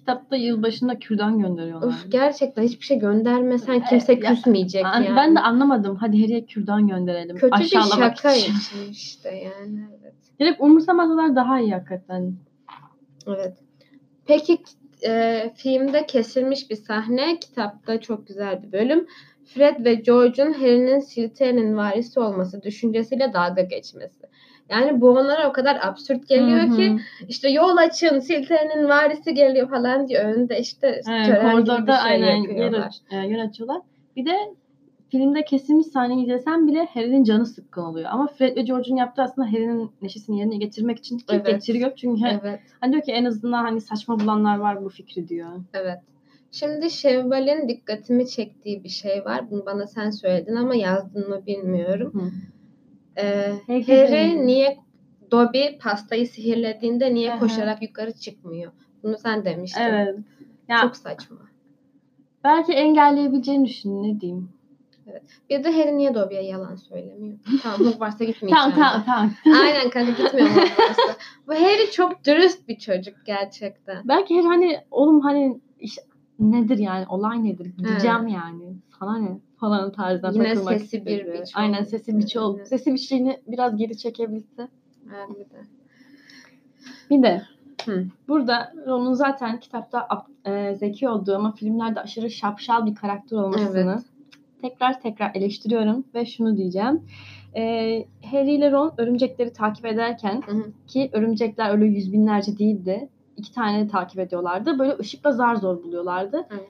Kitapta yılbaşında kürdan gönderiyorlar. Of gerçekten hiçbir şey göndermesen E, kimse ya- küsmeyecek Ay, yani. Ben de anlamadım. Hadi Harry'e kürdan gönderelim. kötü bir şaka için. için işte yani evet. Direkt umursamasalar daha iyi hakikaten. Evet. Peki e, filmde kesilmiş bir sahne, kitapta çok güzel bir bölüm. Fred ve George'un Harry'nin Slytherin'in varisi olması düşüncesiyle dalga geçmesi. Yani bu onlara o kadar absürt geliyor Hı hı. ki işte yol açın Silter'in varisi geliyor falan diyor. Önünde işte Evet, tören gibi bir koridorda şey aynen yer, yapıyorlar. aç- e, yer açıyorlar. Bir de filmde kesilmiş sahneyi izlesen bile Harry'nin canı sıkkın oluyor. Ama Fred ve George'un yaptığı aslında Harry'nin neşesini yerine getirmek için ki Evet. getiriyor. Çünkü Evet. hani diyor ki en azından hani saçma bulanlar var bu fikri diyor. Evet. Şimdi Şevval'in dikkatimi çektiği bir şey var. Bunu bana sen söyledin ama yazdın mı bilmiyorum. Hı. Ee, Harry niye Dobby pastayı sihirlediğinde niye Aha. koşarak yukarı çıkmıyor? Bunu sen demiştin. Evet. Ya Çok saçma. belki engelleyebileceğini düşün ne diyeyim. Bir de Harry niye Dobby'ye yalan söylemiyor? Tamam Hogwarts'a gitmeyeceğim. Tamam tamam tamam. Aynen kanka gitmiyorum Hogwarts'a. Bu Harry çok dürüst bir çocuk gerçekten. Belki Harry hani oğlum hani iş, nedir yani olay nedir gideceğim yani sana ne falan tarzdan Yine takılmak sesi bir istedi. biç Aynen sesi biç oldu. Evet. Sesi biçliğini biraz geri çekebilse. Harbiden. Bir de Hı. burada Ron'un zaten kitapta ap- e, zeki olduğu ama filmlerde aşırı şapşal bir karakter olmasını Evet. tekrar tekrar eleştiriyorum ve şunu diyeceğim. E, Harry ile Ron örümcekleri takip ederken Hı hı. ki örümcekler öyle yüz binlerce değildi. İki tane takip ediyorlardı. Böyle ışıkla zar zor buluyorlardı. Evet.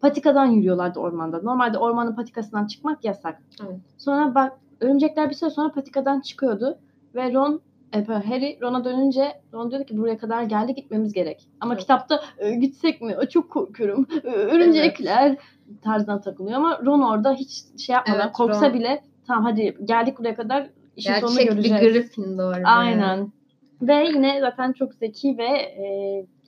Patikadan yürüyorlardı ormanda. Normalde ormanın patikasından çıkmak yasak. Evet. Sonra bak örümcekler bir süre sonra patikadan çıkıyordu. Ve Ron, e, Harry Ron'a dönünce Ron diyordu ki buraya kadar geldi gitmemiz gerek. Ama Evet. kitapta "E, gitsek mi? E, çok korkuyorum. Örümcekler tarzından takılıyor. Ama Ron orada hiç şey yapmadan Evet, korksa Ron- bile tamam hadi geldik buraya kadar işin sonunu Gerçek bir göreceğiz. Gryffindor. Aynen. Ve yine zaten çok zeki ve e,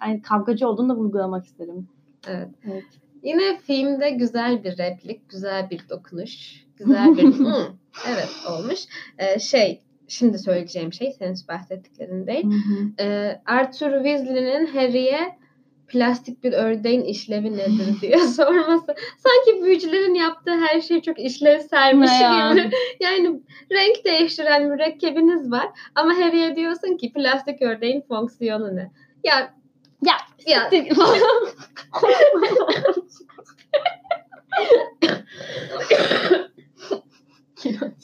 yani kavgacı olduğunu da vurgulamak isterim. Evet. Evet. Yine filmde güzel bir replik, güzel bir dokunuş, güzel bir [LAUGHS] "Hı, evet olmuş. Ee, şey, şimdi söyleyeceğim şey senin bahsettiklerin değil. Ee, Arthur Weasley'nin Harry'e plastik bir ördeğin işlevi nedir [LAUGHS] diye sorması. Sanki büyücülerin yaptığı her şey çok işlevselmiş Ne ya? gibi. [LAUGHS] Yani renk değiştiren mürekkebiniz var ama Harry'e diyorsun ki plastik ördeğin fonksiyonu ne? Ya Ya, ya [LAUGHS]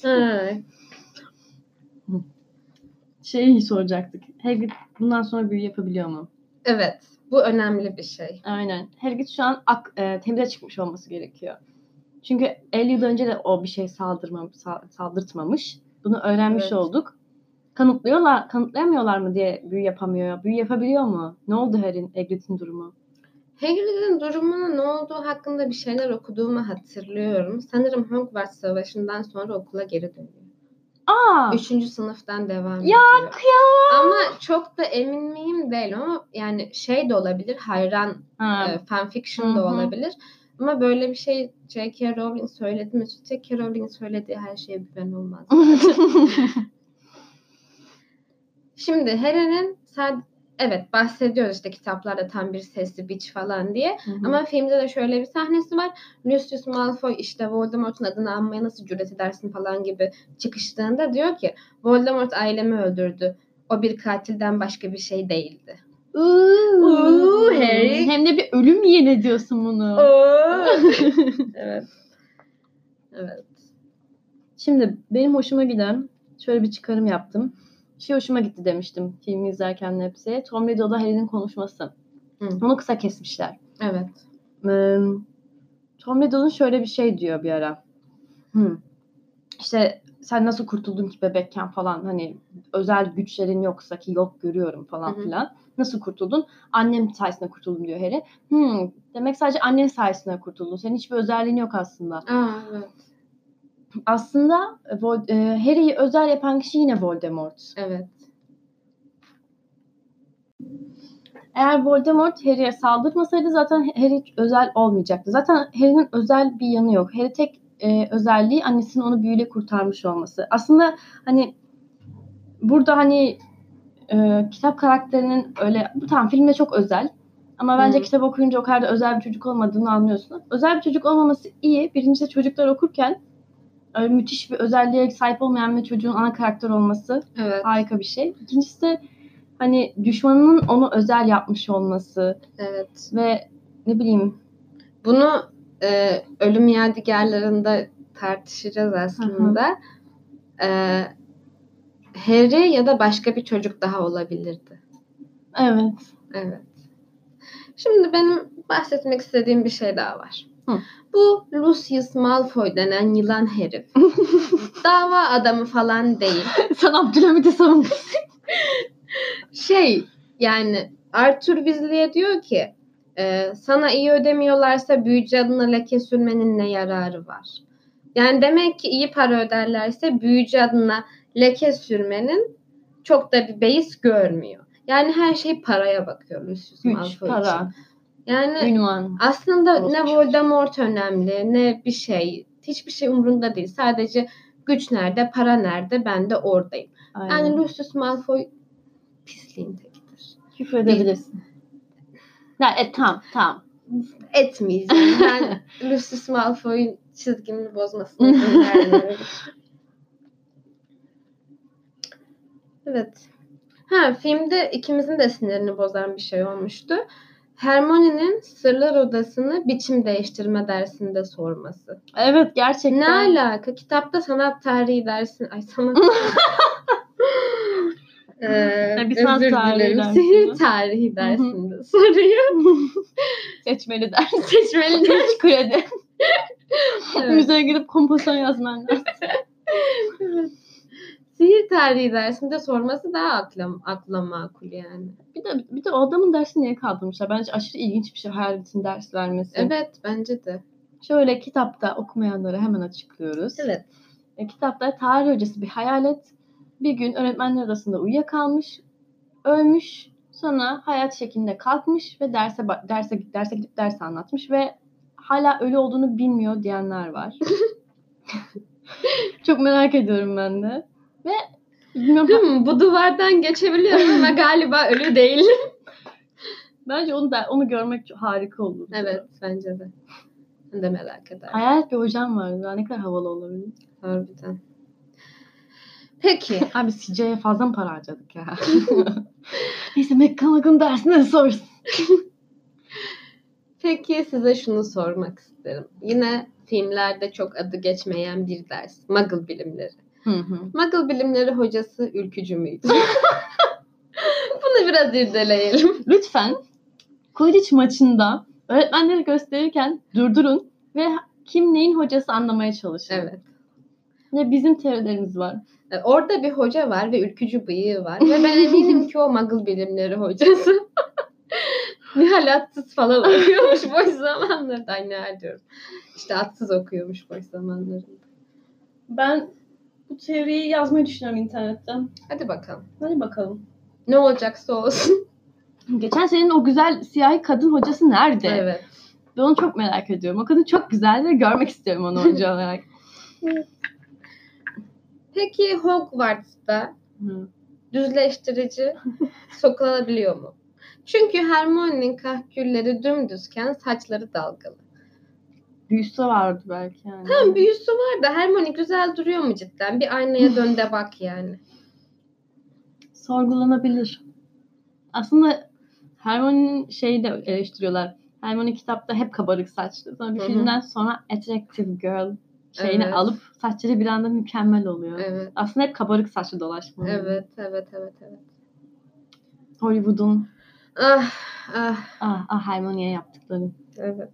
Ay. şey soracaktık. Hagrid bundan sonra büyü yapabiliyor mu? evet, bu önemli bir şey. Aynen. Hagrid şu an ak, e, temize çıkmış olması gerekiyor. Çünkü 50 yıl önce de o bir şey saldırma, sa- saldırtmamış. Bunu öğrenmiş Evet. olduk. Kanıtlıyorlar, kanıtlayamıyorlar mı diye büyü yapamıyor. Büyü yapabiliyor mu? Ne oldu Harry'nin, Hagrid'in durumu? Hagrid'in durumunun ne olduğu hakkında bir şeyler okuduğumu hatırlıyorum. Sanırım Hogwarts Savaşı'ndan sonra okula geri dönüyor. Aa! Üçüncü sınıftan devam Ya ediyor. kıyamam. Ama çok da emin miyim değil ama yani şey de olabilir, hayran Ha, e, fanfiction da olabilir. Ama böyle bir şey J.K. Rowling söyledi mi? J.K. Rowling'in söylediği her şeye güven olmaz. [LAUGHS] Şimdi Harry'nin evet bahsediyoruz işte kitaplarda tam bir sesli biç falan diye. Ama filmde de şöyle bir sahnesi var. Lucius Malfoy işte Voldemort'un adını anmaya nasıl cüret edersin falan gibi çıkıştığında diyor ki Voldemort ailemi öldürdü. O bir katilden başka bir şey değildi. Uuu, Harry. Hem de bir ölüm yeni diyorsun bunu. [LAUGHS] evet. Evet. Şimdi benim hoşuma giden şöyle bir çıkarım yaptım. Şey hoşuma gitti demiştim filmi izlerken hepsi. Tom Riddle'da Harry'nin konuşması. Hı. Onu kısa kesmişler. Evet. Ee, Tom Riddle'ın şöyle bir şey diyor bir ara. Hı. İşte sen nasıl kurtuldun ki bebekken falan hani özel güçlerin yoksa ki yok görüyorum falan Hı hı. filan. Nasıl kurtuldun? Annem sayesinde kurtuldum diyor Harry. Hmm, demek sadece annen sayesinde kurtuldun. Senin hiçbir özelliğin yok aslında. Aa, evet. Aslında e, Vol- e, Harry'i özel yapan kişi yine Voldemort. Evet. Eğer Voldemort Harry'e saldırmasaydı zaten Harry özel olmayacaktı. Zaten Harry'nin özel bir yanı yok. Harry tek e, özelliği annesinin onu büyüyle kurtarmış olması. Aslında hani burada hani e, kitap karakterinin öyle bu tam filmde çok özel. Ama bence kitap okuyunca o kadar da özel bir çocuk olmadığını anlıyorsun. Özel bir çocuk olmaması iyi. Birincisi çocuklar okurken öyle müthiş bir özelliğe sahip olmayan bir çocuğun ana karakter olması Evet. harika bir şey. İkincisi de hani düşmanının onu özel yapmış olması Evet. ve ne bileyim Bunu e, ölüm yadigarlarında tartışacağız aslında. E, Harry ya da başka bir çocuk daha olabilirdi. Evet. Evet. Şimdi benim bahsetmek istediğim bir şey daha var. Hı. Bu Lucius Malfoy denen yılan herif. [LAUGHS] Dava adamı falan değil. [LAUGHS] Sen Abdülhamit'i savunmuşsun. [LAUGHS] Şey yani Arthur Weasley'e diyor ki e, sana iyi ödemiyorlarsa büyücü adına leke sürmenin ne yararı var? Yani demek ki iyi para öderlerse büyücü adına leke sürmenin çok da bir beis görmüyor. Yani her şey paraya bakıyor Lucius Güç, Malfoy para, için. Yani ünvan. aslında Olsun. ne Voldemort önemli ne bir şey. Hiçbir şey umurunda değil. Sadece güç nerede, para nerede ben de oradayım. Aynen. Yani Lucius Malfoy pisliğin tekidir. Küfür edebilirsin. Ya, e, tamam tamam. Etmeyeceğim. Ben [LAUGHS] Lucius Malfoy'un çizgimini vermiyorum. [LAUGHS] evet. Ha filmde ikimizin de sinirini bozan bir şey olmuştu. Hermione'nin Sırlar Odası'nı biçim değiştirme dersinde sorması. Evet gerçekten. Ne alaka? Kitapta sanat tarihi dersin. Ay sanat [LAUGHS] Ee, bir sanat özür tarihi dilerim. dersinde. Sihir tarihi dersinde [LAUGHS] soruyor. [LAUGHS] Seçmeli ders. Seçmeli ders. Kredi. Evet. Müzeye gidip kompozisyon yazman lazım. Evet. Sihir tarihi dersinde sorması daha akla, akla makul yani. Bir de bir de o adamın dersini niye kaldırmışlar? Bence aşırı ilginç bir şey hayaletin ders vermesi. Evet bence de. Şöyle kitapta okumayanları hemen açıklıyoruz. Evet. E, kitapta tarih hocası bir hayalet bir gün öğretmenler odasında uyuyakalmış, ölmüş, sonra hayat şeklinde kalkmış ve derse derse derse gidip ders anlatmış ve hala ölü olduğunu bilmiyor diyenler var. [LAUGHS] Çok merak ediyorum ben de. Ve bilmiyorum Hmm, bu duvardan geçebiliyorum ama [LAUGHS] galiba ölü değil. bence onu da onu görmek harika olur. evet bence de. Ben de merak ederim. Hayalet bir hocam var. Daha ne kadar havalı olabilir. Harbiden. Peki. Abi CJ'ye fazla mı para harcadık ya? [LAUGHS] Neyse McGonagall'ın dersine sorsun. [LAUGHS] Peki size şunu sormak isterim. Yine filmlerde çok adı geçmeyen bir ders. Muggle bilimleri. Hı hı. Muggle bilimleri hocası ülkücü müydü? [LAUGHS] Bunu biraz irdeleyelim. Lütfen Quidditch maçında öğretmenleri gösterirken durdurun ve kim neyin hocası anlamaya çalışın. Evet. Ve bizim teorilerimiz var. Yani Orada bir hoca var ve ülkücü bıyığı var. Ve ben eminim ki o Muggle bilimleri hocası. [LAUGHS] Nihal atsız falan okuyormuş boş zamanlarında. Ay ne diyorum. İşte atsız okuyormuş boş zamanlarında. Ben bu teoriyi yazmayı düşünüyorum internetten. Hadi bakalım. Hadi bakalım. Ne olacaksa olsun. [LAUGHS] Geçen senenin o güzel siyahi kadın hocası nerede? evet. Ben onu çok merak ediyorum. O kadın çok güzel ve görmek istiyorum onu hoca [LAUGHS] olarak. Peki Hogwarts'ta Hı. düzleştirici [LAUGHS] sokulabiliyor mu? Çünkü Hermione'nin kahkülleri dümdüzken saçları dalgalı. Büyüsü vardı belki yani. Tamam büyüsü var da Hermione güzel duruyor mu cidden? Bir aynaya dön de bak yani. [LAUGHS] sorgulanabilir. Aslında Hermione'nin şeyi de eleştiriyorlar. Hermione kitapta hep kabarık saçlı. Sonra bir Hı hı. filmden sonra attractive girl şeyini Evet. alıp saçları bir anda mükemmel oluyor. Evet. Aslında hep kabarık saçlı dolaşma. Evet, evet, evet, evet. Hollywood'un Ah, ah, ah, ah Hermione'ye yaptıkları. evet.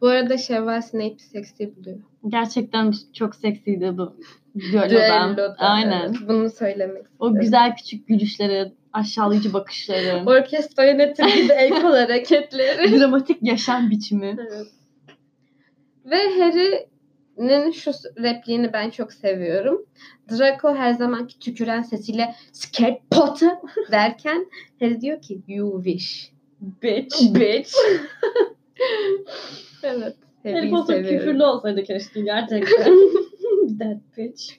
Bu arada Şevval Snape'i seksi buluyor. Gerçekten çok seksiydi bu düellodan. Düelloda, Aynen. evet. Bunu söylemek O istedim. güzel küçük gülüşleri, aşağılayıcı bakışları, [LAUGHS] Orkestra yönetimi gibi el [LAUGHS] kol hareketleri. dramatik yaşam biçimi. Evet. Ve Harry'nin şu repliğini ben çok seviyorum. Draco her zamanki tüküren sesiyle Scared Potter [LAUGHS] derken Harry diyor ki you wish. Bitch. Bitch. [LAUGHS] evet. Harry Potter seviyorum. küfürlü olsaydı keşke [LAUGHS] gerçekten. That bitch.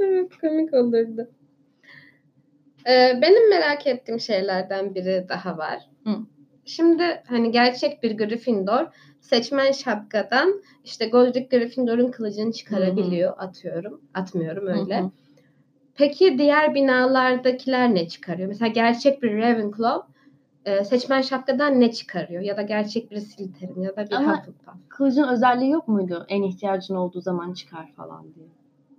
evet komik olurdu. Ee, benim merak ettiğim şeylerden biri daha var. Hı. Şimdi hani gerçek bir Gryffindor seçmen şapkadan işte Godric Gryffindor'un kılıcını çıkarabiliyor atıyorum. Atmıyorum öyle. Hı hı. Peki diğer binalardakiler ne çıkarıyor? Mesela gerçek bir Ravenclaw e, seçmen şapkadan ne çıkarıyor? Ya da gerçek bir Slytherin ya da bir Ama- Hufflepuff. Kılıcın özelliği yok muydu? En ihtiyacın olduğu zaman çıkar falan diye.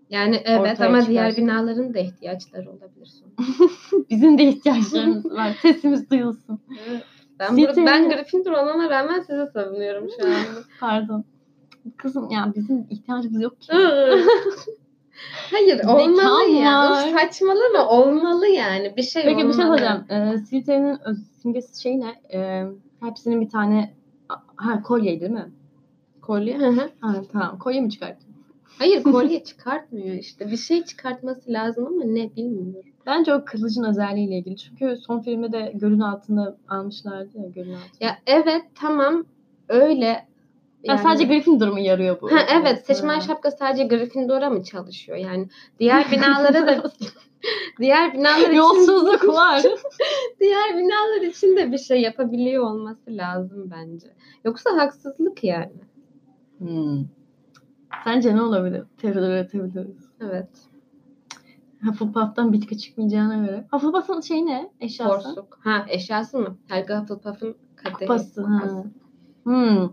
Yani evet Ortaya ama çıkar. diğer binaların da ihtiyaçları olabilir. [LAUGHS] Bizim de ihtiyaçlarımız [LAUGHS] var. Sesimiz duyulsun. Ben, bur- ben Gryffindor olmama rağmen sizi savunuyorum şu anda. [LAUGHS] Pardon. Kızım ya bizim ihtiyacımız yok ki. Hayır olmalı ya. Saçmalama olmalı yani. Bir şey Peki olmalı. bir şey soracağım. Ee, Slytherin'in öz- simgesi şey ne? Ee, hepsinin bir tane ha kolye değil mi? Kolye. Hı hı. Ha tamam. Kolye mi çıkarttın? Hayır kolye [LAUGHS] çıkartmıyor işte. Bir şey çıkartması lazım ama ne bilmiyorum. Bence o kılıcın özelliğiyle ilgili. Çünkü son filmde de gölün altında almışlardı ya gölün altında. Ya evet tamam öyle. Ya sadece Gryffindor mu yarıyor bu? Ha, evet seçmen şapka sadece Gryffindor'a mı çalışıyor yani? Diğer binalara da [LAUGHS] diğer binalar için Yolsuzluk [LAUGHS] var. diğer binalar için de bir şey yapabiliyor olması lazım bence. Yoksa haksızlık yani. Hmm. Sence ne olabilir? Teoriler üretebiliriz. Evet. Hufflepuff'tan bitki çıkmayacağına göre. Hufflepuff'ın şey ne? Eşyası? Porsuk. Ha eşyası mı? Helga Hufflepuff'ın kadehi. Kupası. Ha. Hmm.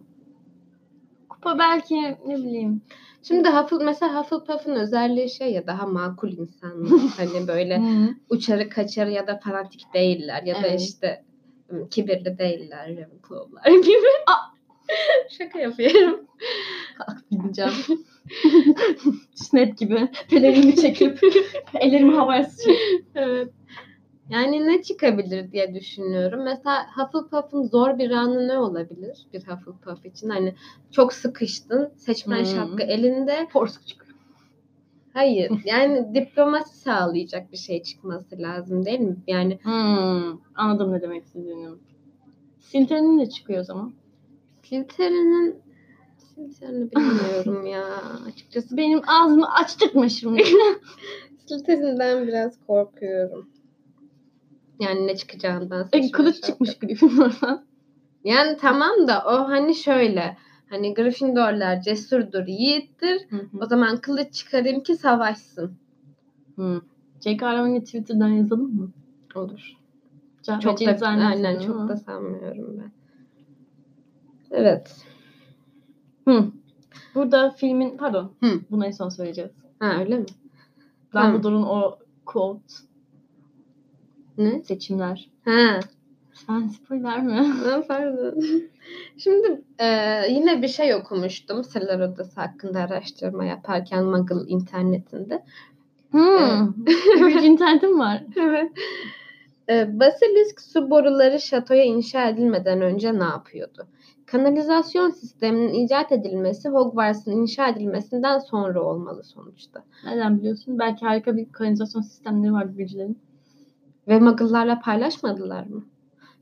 Kupa belki ne bileyim. Şimdi Huffle, mesela Hufflepuff'ın özelliği şey ya daha makul insanlar. [LAUGHS] hani böyle uçarı kaçarı ya da fanatik değiller ya da Evet. işte ım, kibirli değiller Ravenclaw'lar [LAUGHS] gibi. Şaka yapıyorum. Gideceğim. [LAUGHS] Snap gibi. Pelerimi çekip ellerimi havaya sıçrayıp. evet. Yani ne çıkabilir diye düşünüyorum. Mesela Hufflepuff'ın zor bir anı ne olabilir bir Hufflepuff için? Hani çok sıkıştın, seçmen Hmm. şapka elinde. Porsuk çıkıyor. Hayır, yani [LAUGHS] diplomasi sağlayacak bir şey çıkması lazım değil mi? Yani Hmm. Anladım ne demek istediğini. Slytherin'in de çıkıyor o zaman. Slytherin'in Slytherin'i bilmiyorum ya açıkçası. Benim ağzımı açtırma şimdi. [LAUGHS] Slytherin'den biraz korkuyorum. Yani ne çıkacağından. Seçmen kılıç şapka. çıkmış Gryffindor'dan. Yani tamam da o hani şöyle. Hani Gryffindorlar cesurdur, yiğittir. O zaman kılıç çıkarayım ki savaşsın. Hmm. J.K. Rowling'e Twitter'dan yazalım mı? Olur. Çok, Çok da aynen çok da sanmıyorum ben. Evet. Hı. Burada filmin pardon. Hı. Bunu en son söyleyeceğiz. Ha öyle mi? Dumbledore'un o quote Ne? seçimler. Ha. Sen spoiler mi? [LAUGHS] Ha, Pardon. Şimdi e, yine bir şey okumuştum Sırlar Odası hakkında araştırma yaparken Muggle internetinde. Hmm. Bir internetim var. [LAUGHS] Evet. E, Basilisk su boruları şatoya inşa edilmeden önce ne yapıyordu? Kanalizasyon sisteminin icat edilmesi Hogwarts'ın inşa edilmesinden sonra olmalı sonuçta. Nereden biliyorsun? Belki harika bir kanalizasyon sistemleri vardı büyücülerin. Ve Muggle'larla paylaşmadılar mı?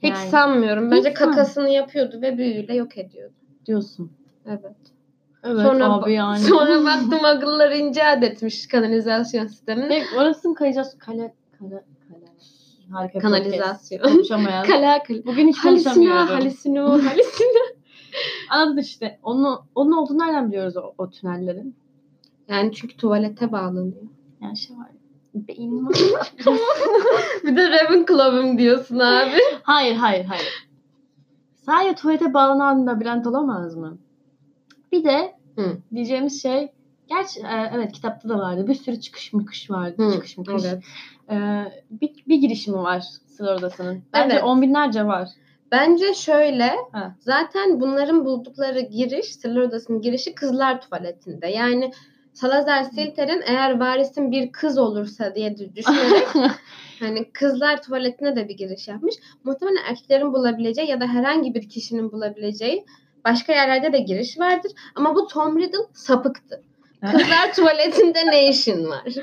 Hiç Yani. sanmıyorum. Bence san- kakasını yapıyordu ve büyüyle yok ediyordu. Diyorsun. Evet. Evet sonra abi yani. sonra [LAUGHS] baktım Muggle'lar icat etmiş kanalizasyon sistemini. Peki orası mı kanalizasyon? Kale, kale, kale. Harika Kanalizasyon. Konuşamayan. [LAUGHS] Kalakıl. Bugün hiç Halüsino, konuşamıyorum. halüsino, [LAUGHS] halüsino. Anladın işte. Onu, onun olduğunu nereden biliyoruz o, o tünellerin? Yani çünkü tuvalete bağlanıyor. Yani şey var. Beynim. Bir de Ravenclaw'ım diyorsun abi. hayır hayır hayır. Sadece tuvalete bağlanan labirent olamaz mı? Bir de Hı. diyeceğimiz şey Gerçi e, evet kitapta da vardı. Bir sürü çıkış mıkış vardı. Hı, Çıkış mıkış. Evet. E, bir, bir girişimi var Sıra Odası'nın. Bence Evet. on binlerce var. Bence şöyle. Ha. Zaten bunların buldukları giriş, Sırlar Odası'nın girişi kızlar tuvaletinde. Yani Salazar Silter'in eğer varisin bir kız olursa diye düşünerek [LAUGHS] hani kızlar tuvaletine de bir giriş yapmış. Muhtemelen erkeklerin bulabileceği ya da herhangi bir kişinin bulabileceği başka yerlerde de giriş vardır. Ama bu Tom Riddle sapıktı. Kızlar [LAUGHS] tuvaletinde ne işin var?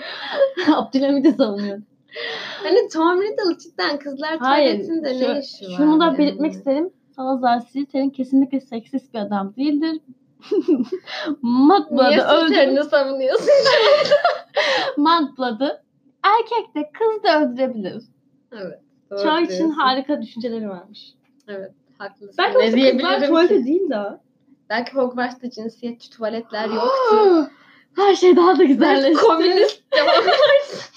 Abdülhamid'i savunuyor. Hani Tom Riddle cidden kızlar Hayır. tuvaletinde şu- ne işi var? şunu da yani? belirtmek isterim. Salazar Slytherin kesinlikle seksist bir adam değildir. [LAUGHS] Niye öldürüp Silter'ini savunuyorsun? [LAUGHS] Mudblood'u erkek de kız da öldürebilir. Evet. doğru Çağ için harika düşünceleri varmış. Evet. Haklısın. Belki ne diyebilirim tuvalete ki? değil de. Belki Hogwarts'ta cinsiyetçi tuvaletler [GASPS] yoktu. Her şey daha da güzelleşti. komünist Hogwarts.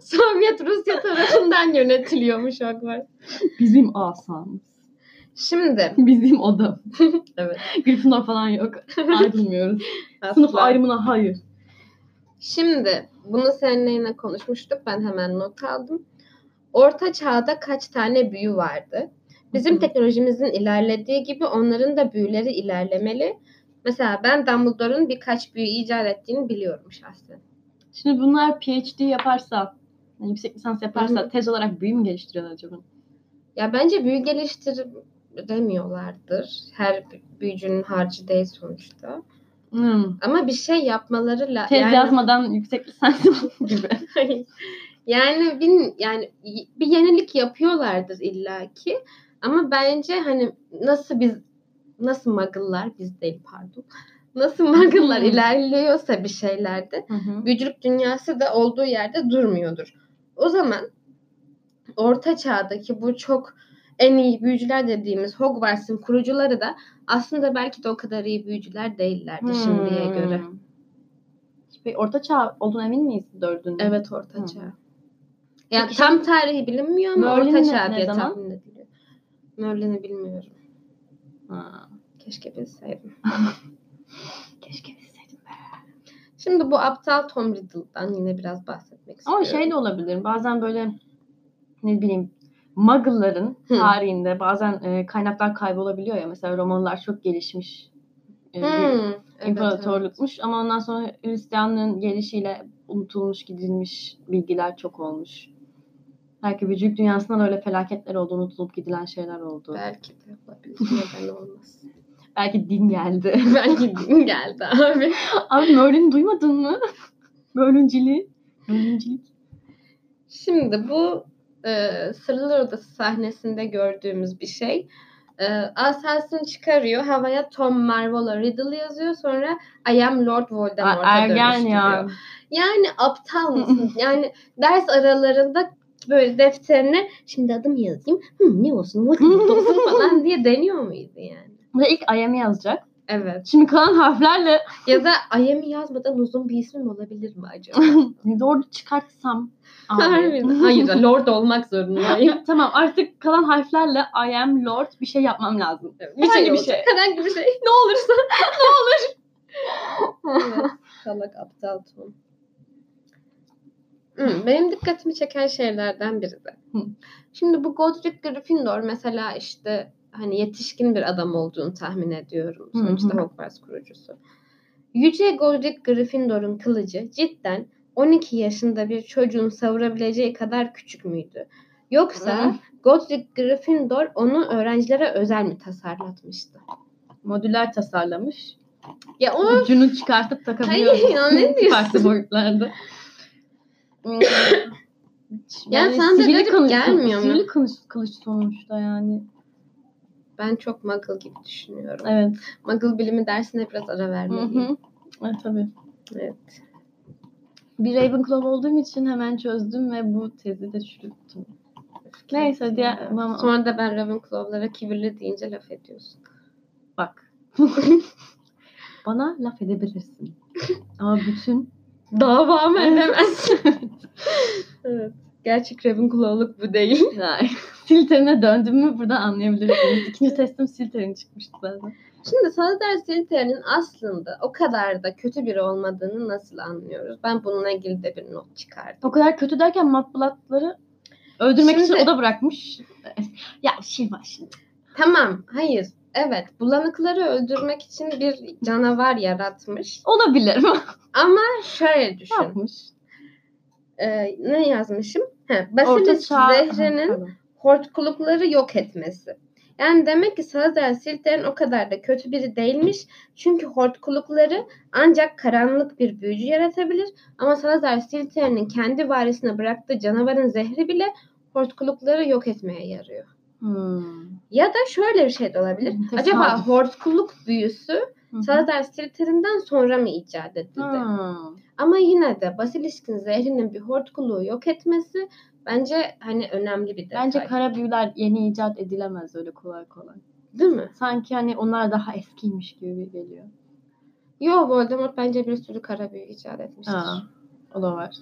[LAUGHS] Sovyet Rusya tarafından yönetiliyormuş Hogwarts. Bizim asamız. Şimdi. [LAUGHS] Bizim odam. [LAUGHS] Evet. Gryffindor falan yok. Ayrılmıyoruz. [LAUGHS] Sınıf ayrımına hayır. Şimdi bunu seninle yine konuşmuştuk. Ben hemen not aldım. Orta çağda kaç tane büyü vardı? Bizim teknolojimizin ilerlediği gibi onların da büyüleri ilerlemeli. Mesela ben Dumbledore'un birkaç büyü icat ettiğini biliyorum şahsen. Şimdi bunlar PhD yaparsa, yani yüksek lisans yaparsa tez olarak büyü mü geliştiriyorlar acaba? Ya bence büyü geliştiremiyorlardır. Her büyücünün harcı değil sonuçta. Hmm. Ama bir şey yapmaları la- Tez yani- yazmadan yüksek lisans [LAUGHS] gibi. yani bir, yani bir yenilik yapıyorlardır illaki. Ama bence hani nasıl biz nasıl muggle'lar biz değil pardon. Nasıl muggle'lar Hmm. ilerliyorsa bir şeylerde büyücülük dünyası da olduğu yerde durmuyordur. O zaman orta çağdaki bu çok en iyi büyücüler dediğimiz Hogwarts'ın kurucuları da aslında belki de o kadar iyi büyücüler değillerdi şimdiye Hmm. göre. Peki orta çağ olduğuna emin miyiz dördünün? Evet orta Hı. çağ. Yani Peki tam tarihi bilinmiyor ama Merlin orta çağ ne diye tahmin ediliyor. Merlin'i bilmiyorum. Ha. Keşke bilseydim. [LAUGHS] Keşke bilseydim be. Şimdi bu aptal Tom Riddle'dan yine biraz bahsetmek istiyorum. Ama şey de olabilir. Bazen böyle ne bileyim Muggle'ların tarihinde bazen e, kaynaklar kaybolabiliyor ya. Mesela Romalılar çok gelişmiş e, bir Hmm, evet, imparatorlukmuş ama ondan sonra Hristiyanlığın gelişiyle unutulmuş, gidilmiş bilgiler çok olmuş. Belki büyücülük dünyasında da öyle felaketler oldu, unutulup gidilen şeyler oldu. evet. Belki de olabilir. Neden olmaz. [LAUGHS] Belki din geldi. [LAUGHS] Belki din geldi abi. Abi Merlin'i duymadın mı? [LAUGHS] Merlinciliği. Merlincilik. Şimdi bu e, Sırlar Odası sahnesinde gördüğümüz bir şey. E, asasını çıkarıyor. Havaya Tom Marvolo Riddle yazıyor. Sonra I am Lord Voldemort'a Ergen dönüştürüyor. ya. Yani aptal [LAUGHS] mısın? yani ders aralarında böyle defterine şimdi adım yazayım. Hı, ne olsun Voldemort olsun falan diye deniyor muydu yani? Bu da ilk IM'i yazacak. Evet. Şimdi kalan harflerle Ya da I am'i yazmadan uzun bir ismim olabilir mi acaba? [LAUGHS] doğru çıkartsam. Harbiden. Hayır [LAUGHS] Lord olmak zorundayım. [LAUGHS] tamam artık kalan harflerle I am Lord bir şey yapmam lazım. Bir Herhangi bir olacak, şey. Herhangi bir şey. Ne olursa. [LAUGHS] Evet, salak aptal Tom. Hmm, benim dikkatimi çeken şeylerden biri de. Şimdi bu Godric Gryffindor mesela işte hani yetişkin bir adam olduğunu tahmin ediyorum. Sonuçta Hogwarts kurucusu. Yüce Godric Gryffindor'un kılıcı cidden 12 yaşında bir çocuğun savurabileceği kadar küçük müydü? Yoksa Hı. Godric Gryffindor onu öğrencilere özel mi tasarlatmıştı? Modüler tasarlamış. Ya o Ucunu çıkartıp takabiliyoruz. Hayır ya, ne diyorsun? Farklı boyutlarda. Ya sana da garip kılıç, gelmiyor mu? Sivri kılıç, kılıç sonuçta yani. ben çok Muggle gibi düşünüyorum. Evet. Muggle bilimi dersine biraz ara Hı vermeliyim. hı. Evet tabii. Evet. Bir Ravenclaw olduğum için hemen çözdüm ve bu tezi de çürüttüm. Neyse diğer ama Sonra da ben Ravenclaw'lara kibirli deyince laf ediyorsun. bak. [LAUGHS] Bana laf edebilirsin. Ama bütün [LAUGHS] Davamı edemezsin. [LAUGHS] evet. Gerçek Ravenclaw'luk bu değil. yani, Slytherin'e döndüm mü burada anlayabilirsiniz. İkinci testim Slytherin çıkmıştı zaten. Şimdi Salazar Slytherin'in aslında o kadar da kötü biri olmadığını nasıl anlıyoruz? Ben bununla ilgili de bir not çıkardım. O kadar kötü derken Mudblood'ları öldürmek için Şimdi- o da bırakmış. Ya şey var şimdi. Tamam, hayır. Evet, bulanıkları öldürmek için bir canavar yaratmış. Olabilir. [LAUGHS] Ama şöyle ne düşün. yapmış? Ee, ne yazmışım? He, Basilisk zehrinin. Hortkulukları yok etmesi. Yani demek ki Salazar Slytherin o kadar da kötü biri değilmiş. Çünkü hortkulukları ancak karanlık bir büyücü yaratabilir. Ama Salazar Slytherin'in kendi varisine bıraktığı canavarın zehri bile hortkulukları yok etmeye yarıyor. Hmm. Ya da şöyle bir şey de olabilir. Tesadüf. Acaba hortkuluk büyüsü Hı hı. Salazar Slytherin'den sonra mı icat edildi? Hmm. Ama yine de Basilisk'in zehrinin bir hortkuluğu yok etmesi bence hani önemli bir detay. Bence kara büyüler yeni icat edilemez öyle kolay kolay. Değil mi? Sanki hani onlar daha eskiymiş gibi geliyor. Yo Voldemort bence bir sürü kara büyü icat etmiştir. Ha, o da var.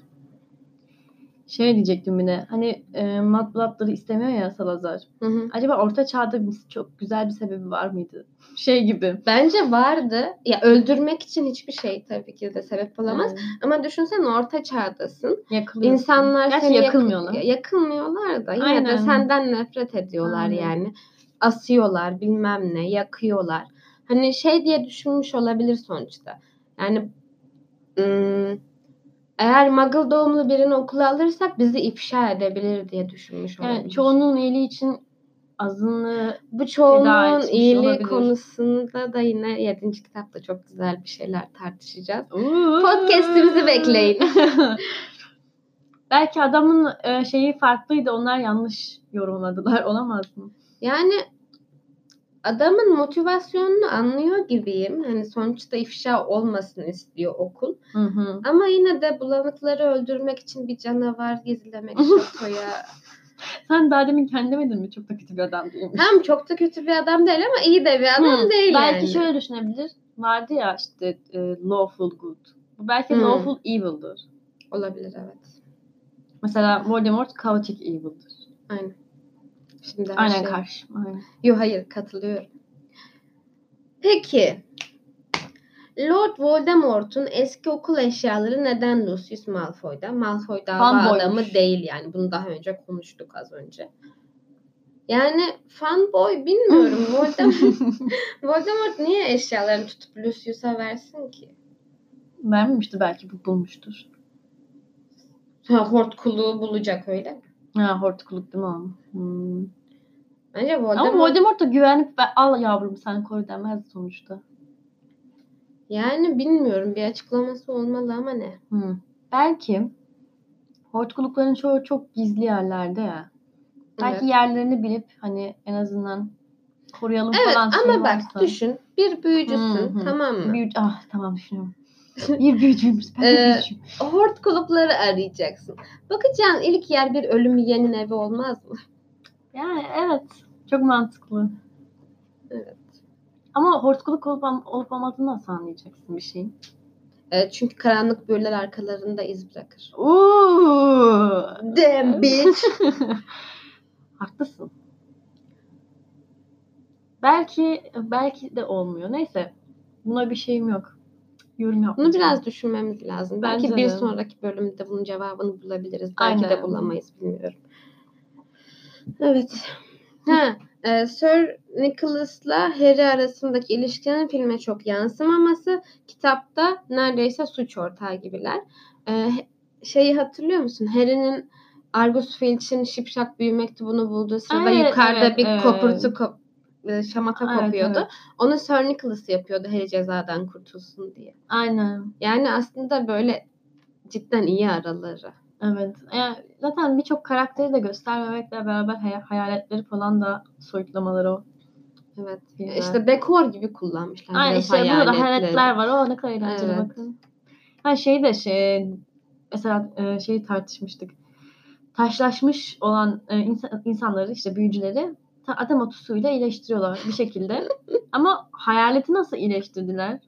Şey diyecektim yine. Hani e, matbulatları istemiyor ya Salazar. Hı hı. Acaba orta çağda bir, çok güzel bir sebebi var mıydı? Şey gibi. Bence vardı. Ya öldürmek için hiçbir şey tabii ki de sebep olamaz. Yani Ama düşünsene orta çağdasın. yakılıyorsun. İnsanlar Gerçi seni yak- yakılmıyorlar. yakılmıyorlar da yine Aynen. de senden nefret ediyorlar Aynen. yani. Asıyorlar bilmem ne yakıyorlar. Hani şey diye düşünmüş olabilir sonuçta. Yani ım, eğer Muggle doğumlu birini okula alırsak bizi ifşa edebilir diye düşünmüş olabilir. Yani çoğunun iyiliği için azınlığı Bu çoğunluğun iyiliği olabilir. konusunda da yine 7. kitapta çok güzel bir şeyler tartışacağız. Podcast'imizi bekleyin. [LAUGHS] Belki adamın e, şeyi farklıydı. Onlar yanlış yorumladılar. Olamaz mı? Yani adamın motivasyonunu anlıyor gibiyim. Hani sonuçta ifşa olmasın istiyor okul. Hı hı. Ama yine de bulanıkları öldürmek için bir canavar gizlemek [LAUGHS] şatoya. Sen daha demin kendi demedin mi? Çok da kötü bir adam değilmiş. Tam çok da kötü bir adam değil ama iyi de bir adam Hı, değil belki yani. şöyle düşünebilir. Vardı ya işte e, lawful good. Bu belki Hı. lawful evil'dır. Olabilir evet. Mesela Voldemort chaotic evil'dır. Aynen. Şimdi her Aynen şey- karşı. Aynen. Yok hayır katılıyorum. Peki. Lord Voldemort'un eski okul eşyaları neden Lucius Malfoy'da? Malfoy dava Fanboymuş. adamı değil yani. Bunu daha önce konuştuk az önce. Yani fanboy bilmiyorum. [LAUGHS] Voldemort, Voldemort niye eşyalarını tutup Lucius'a versin ki? Vermemişti belki bu bulmuştur. Ha, hortkuluğu bulacak öyle? Ha hortkuluk değil mi o? Hmm. Bence Voldemort, Ama Voldemort da güvenip "Ben- al yavrum sen koru demez sonuçta. yani bilmiyorum bir açıklaması olmalı ama ne? Hmm. Belki hortkulukların çoğu çok gizli yerlerde ya. Belki Evet. yerlerini bilip hani en azından koruyalım Evet falan ama şey bak varsa. düşün bir büyücüsün Hı hı. tamam mı? Büyücü, ah tamam düşünüyorum. Bir büyücüymüş. Ben Ee, büyücüyüm. Hort kulüpleri arayacaksın. Bakacağın ilk yer bir ölüm yiyenin evi olmaz mı? Yani evet. Çok mantıklı. Evet. Ama hortkuluk olup, olup olmadığını nasıl anlayacaksın bir şeyin? Evet, çünkü karanlık büyüler arkalarında iz bırakır. Ooh. Damn bitch. [LAUGHS] Haklısın. Belki belki de olmuyor. Neyse. Buna bir şeyim yok. Yorum Bunu yapmayacağım. biraz düşünmemiz lazım. Belki Bence bir de. sonraki bölümde bunun cevabını bulabiliriz. Belki de Aynen. bulamayız bilmiyorum. Evet. Ha, e, Sir Nicholas'la Harry arasındaki ilişkinin filme çok yansımaması. Kitapta neredeyse suç ortağı gibiler. E, şeyi hatırlıyor musun? Harry'nin Argus Filch'in şipşak büyü mektubunu bulduğu sırada Evet, yukarıda evet, bir evet. kopurtu kop e, şamata Evet, kopuyordu. evet. Onu Sir Nicholas yapıyordu Harry cezadan kurtulsun diye. Aynen. Yani aslında böyle cidden iyi araları. Evet. Yani zaten birçok karakteri de göstermemekle beraber hay- hayaletleri falan da soyutlamaları o. Evet. Güzel. İşte dekor gibi kullanmışlar. Aynen işte burada hayaletleri. hayaletler var. O ne kadar eğlenceli Evet. bakın. Ha şey de şey mesela e, şeyi tartışmıştık. Taşlaşmış olan e, insan- insanları işte büyücüleri adam otu iyileştiriyorlar bir şekilde. [LAUGHS] Ama hayaleti nasıl iyileştirdiler?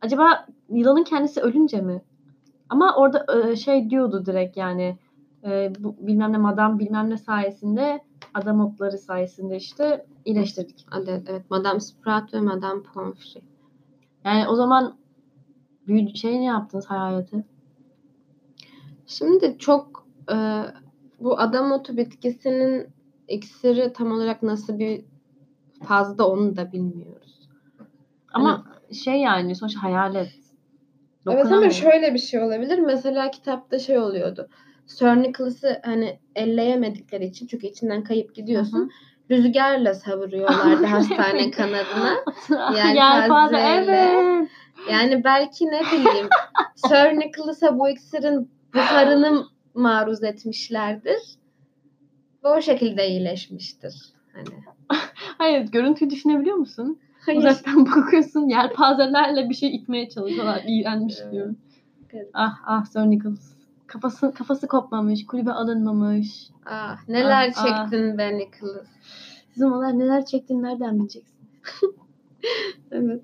Acaba yılanın kendisi ölünce mi? Ama orada e, şey diyordu direkt yani e, bu bilmem ne madam bilmem ne sayesinde adam otları sayesinde işte iyileştirdik. Evet, evet. Madame Sprout ve Madame Pomfrey. Yani o zaman büyü şey ne yaptınız hayaleti? Şimdi çok e, bu adam otu bitkisinin iksiri tam olarak nasıl bir fazla onu da bilmiyoruz. Ama şey yani sonuçta hayalet. Evet ama şöyle bir şey olabilir. Mesela kitapta şey oluyordu. Sir Nicholas'ı hani elleyemedikleri için çünkü içinden kayıp gidiyorsun. Hı hı. Rüzgarla savuruyorlardı [LAUGHS] hastane kanadına. [LAUGHS] Yelpazeyle. Yelpaze evet. Yani belki ne bileyim Sir Nicholas'a bu iksirin buharını maruz etmişlerdir. Ve o şekilde iyileşmiştir. Hani. [LAUGHS] Hayır görüntüyü düşünebiliyor musun? Hayır. Uzaktan bakıyorsun yelpazelerle bir şey itmeye çalışıyorlar. İğrenmiş diyorum. Evet. Ah ah Sir Nicholas. Kafası, kafası kopmamış, kulübe alınmamış. Ah, neler Ah, ah. çektin be Nicholas. Sizin onlar neler çektiğini nereden bileceksin? [LAUGHS] Evet.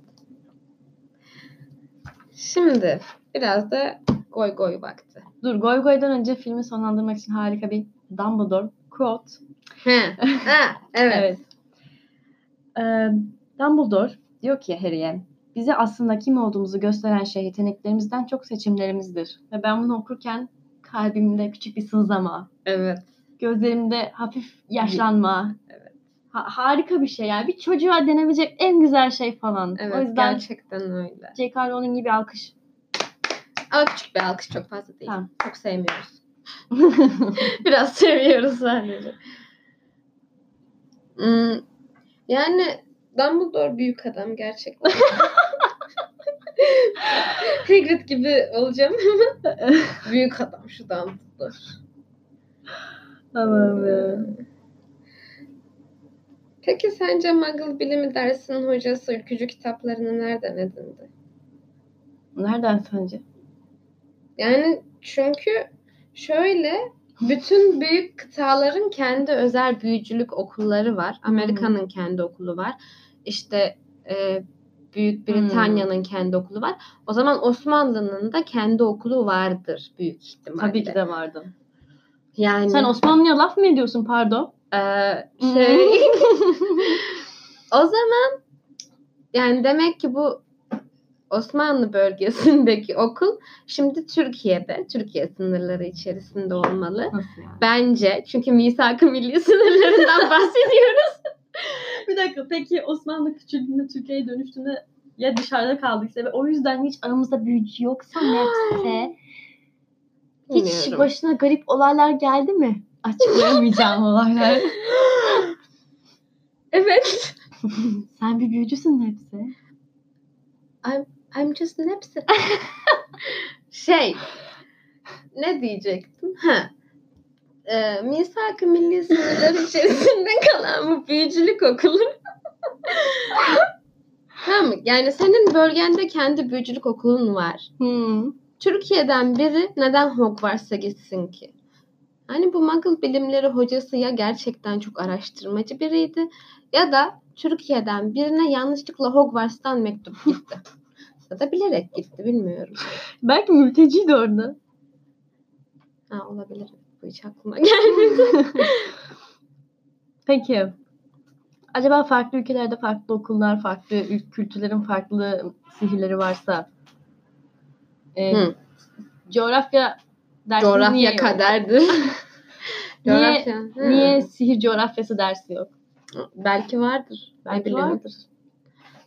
Şimdi biraz da goy goy vakti. Dur Goy Goy'dan önce filmi sonlandırmak için harika bir Dumbledore quote. He. [LAUGHS] ha, evet. Ee, Dumbledore diyor ki Harry'e bize aslında kim olduğumuzu gösteren şey yeteneklerimizden çok seçimlerimizdir. Ve ben bunu okurken kalbimde küçük bir sızlama, Evet. gözlerimde hafif yaşlanma. Evet. Ha- harika bir şey yani. Bir çocuğa denebilecek en güzel şey falan. Evet o yüzden gerçekten öyle. J.K. Rowling gibi alkış. Ama küçük bir alkış çok fazla değil. Tamam. Çok sevmiyoruz. [LAUGHS] Biraz seviyoruz sadece. Hmm, yani Dumbledore büyük adam gerçekten. [LAUGHS] Hagrid gibi olacağım ama [LAUGHS] büyük adam şu Dumbledore. Tamam ya. Peki sence Muggle bilimi dersinin hocası ülkücü kitaplarını nereden edindi? Nereden sence? Yani çünkü şöyle bütün büyük kıtaların kendi özel büyücülük okulları var. Amerika'nın kendi okulu var. İşte e, Büyük Britanya'nın kendi okulu var. O zaman Osmanlı'nın da kendi okulu vardır büyük ihtimalle. Tabii ki de vardı. Yani Sen Osmanlı'ya laf mı ediyorsun pardon? e, şey [LAUGHS] o zaman yani demek ki bu Osmanlı bölgesindeki okul şimdi Türkiye'de, Türkiye sınırları içerisinde olmalı. Nasıl yani? Bence. Çünkü misak-ı milli sınırlarından [LAUGHS] bahsediyoruz. Bir dakika peki Osmanlı küçüldüğünde Türkiye'ye dönüştüğünde ya dışarıda kaldıysa ve o yüzden hiç aramızda büyücü yoksa neyse hiç Bilmiyorum. başına garip olaylar geldi mi? Açıklayamayacağım olaylar. [LAUGHS] Evet. Sen bir büyücüsün hepsi. I'm, I'm just Nepsi. [LAUGHS] şey. Ne diyecektim? Ha. Ee, misak-ı milli sınırlar [LAUGHS] içerisinde kalan bu büyücülük okulu. tamam? Yani senin bölgende kendi büyücülük okulun var. Hmm. Türkiye'den biri neden Hogwarts'a gitsin ki? Hani bu Muggle bilimleri hocası ya gerçekten çok araştırmacı biriydi ya da Türkiye'den birine yanlışlıkla Hogwarts'tan mektup gitti. Ya da bilerek gitti bilmiyorum. Belki mülteciydi orada. Ha olabilir. Bu hiç aklıma [LAUGHS] gelmedi. Peki. Acaba farklı ülkelerde farklı okullar, farklı ül- kültürlerin farklı sihirleri varsa e, Hı. coğrafya dersi Coğrafya niye, kaderdir. [LAUGHS] [LAUGHS] Niye- Coğrafya. Hı. niye sihir coğrafyası dersi yok? Belki vardır. Belki vardır.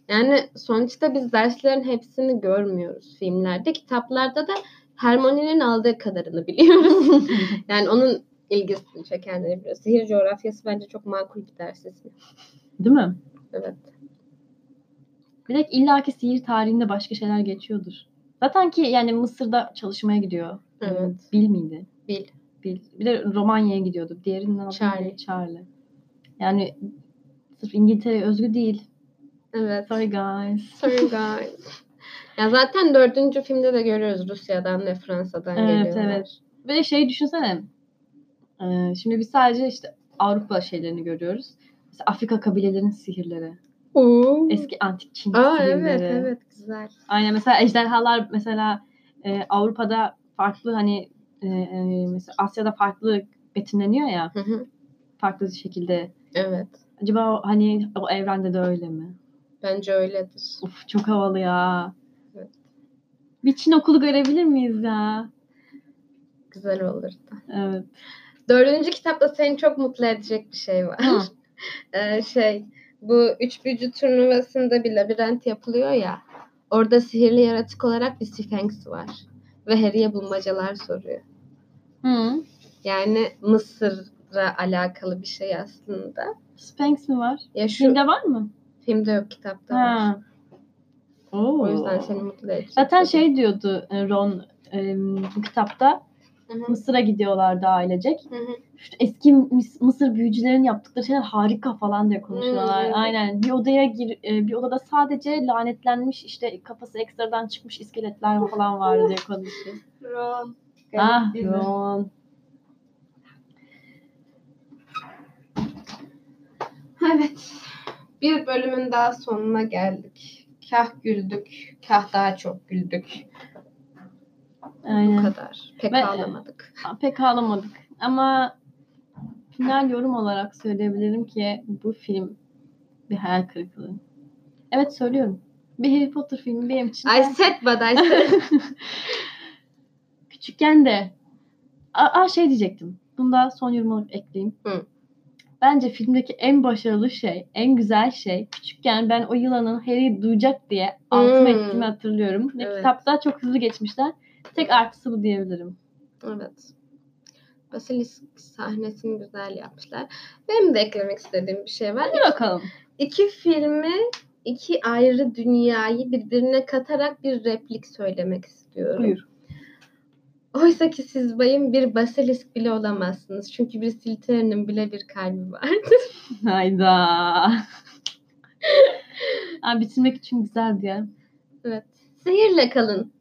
Yani sonuçta biz derslerin hepsini görmüyoruz filmlerde. Kitaplarda da Hermione'nin aldığı kadarını biliyoruz. [LAUGHS] yani onun ilgisini çekenleri biliyoruz. Sihir coğrafyası bence çok makul bir ders ismi. Değil mi? Evet. Bir de illaki sihir tarihinde başka şeyler geçiyordur. Zaten ki yani Mısır'da çalışmaya gidiyor. Evet. Bil miydi? Bil. Bil. Bir de Romanya'ya gidiyordu. Diğerinin adı Charlie. Charlie. Yani sırf İngiltere özgü değil. Evet. Sorry guys. Sorry guys. [LAUGHS] ya zaten dördüncü filmde de görüyoruz Rusya'dan ve Fransa'dan Evet, geliyorlar. evet. Bir de şey düşünsene. Ee, şimdi biz sadece işte Avrupa şeylerini görüyoruz. Mesela Afrika kabilelerinin sihirleri. Oo. Eski antik Çin Aa, sihirleri. evet evet güzel. Aynen mesela ejderhalar mesela e, Avrupa'da farklı hani e, e, mesela Asya'da farklı betimleniyor ya Hı hı. farklı şekilde. Evet. Acaba o, hani o evrende de öyle mi? Bence öyledir. Uf çok havalı ya. Evet. Bir Çin okulu görebilir miyiz ya? Güzel olurdu. Evet. Dördüncü kitapta seni çok mutlu edecek bir şey var. [LAUGHS] Ee, şey bu üç büyücü turnuvasında bir labirent yapılıyor ya. Orada sihirli yaratık olarak bir Sphinx var. Ve Harry'e bulmacalar soruyor. Hı. Yani Mısır'a alakalı bir şey aslında. Sphinx mi var? Ya şu Filmde var mı? Filmde yok kitapta var. Ha. Oo. O yüzden seni mutlu edecek. Zaten şey diyordu e, Ron e, bu kitapta Hı hı. Mısır'a gidiyorlardı ailecek. Hı hı. İşte eski Mıs- Mısır büyücülerin yaptıkları şeyler harika falan diye konuşuyorlar. Hmm. Aynen. Bir odaya gir, e, bir odada sadece lanetlenmiş işte kafası ekstradan çıkmış iskeletler falan vardı diye konuşuyor. Ron. ah. Ron. Evet. Bir bölümün daha sonuna geldik. Kah güldük, kah daha çok güldük. Aynen. Bu kadar. Pek Ve- ağlamadık. Pek ağlamadık. Ama final yorum olarak söyleyebilirim ki bu film bir hayal kırıklığı. Evet söylüyorum. Bir Harry Potter filmi benim için. I said but I said. [LAUGHS] Küçükken de Aa, aa, şey diyecektim. Bunda son yorum olarak ekleyeyim. Hı. Bence filmdeki en başarılı şey, en güzel şey küçükken ben o yılanın Harry'i duyacak diye altıma Hmm. ettiğimi hatırlıyorum. Ve Evet. kitapta çok hızlı geçmişler. Tek artısı bu diyebilirim. evet. Basilisk sahnesini güzel yapmışlar. Benim de eklemek istediğim bir şey var. Hadi bakalım. İki filmi, iki ayrı dünyayı birbirine katarak bir replik söylemek istiyorum. Buyur. Oysa ki siz bayım bir basilisk bile olamazsınız. Çünkü bir Slytherin'in bile bir kalbi vardır. [LAUGHS] Hayda. Aa, bitirmek için güzeldi ya. evet. Seyirle kalın.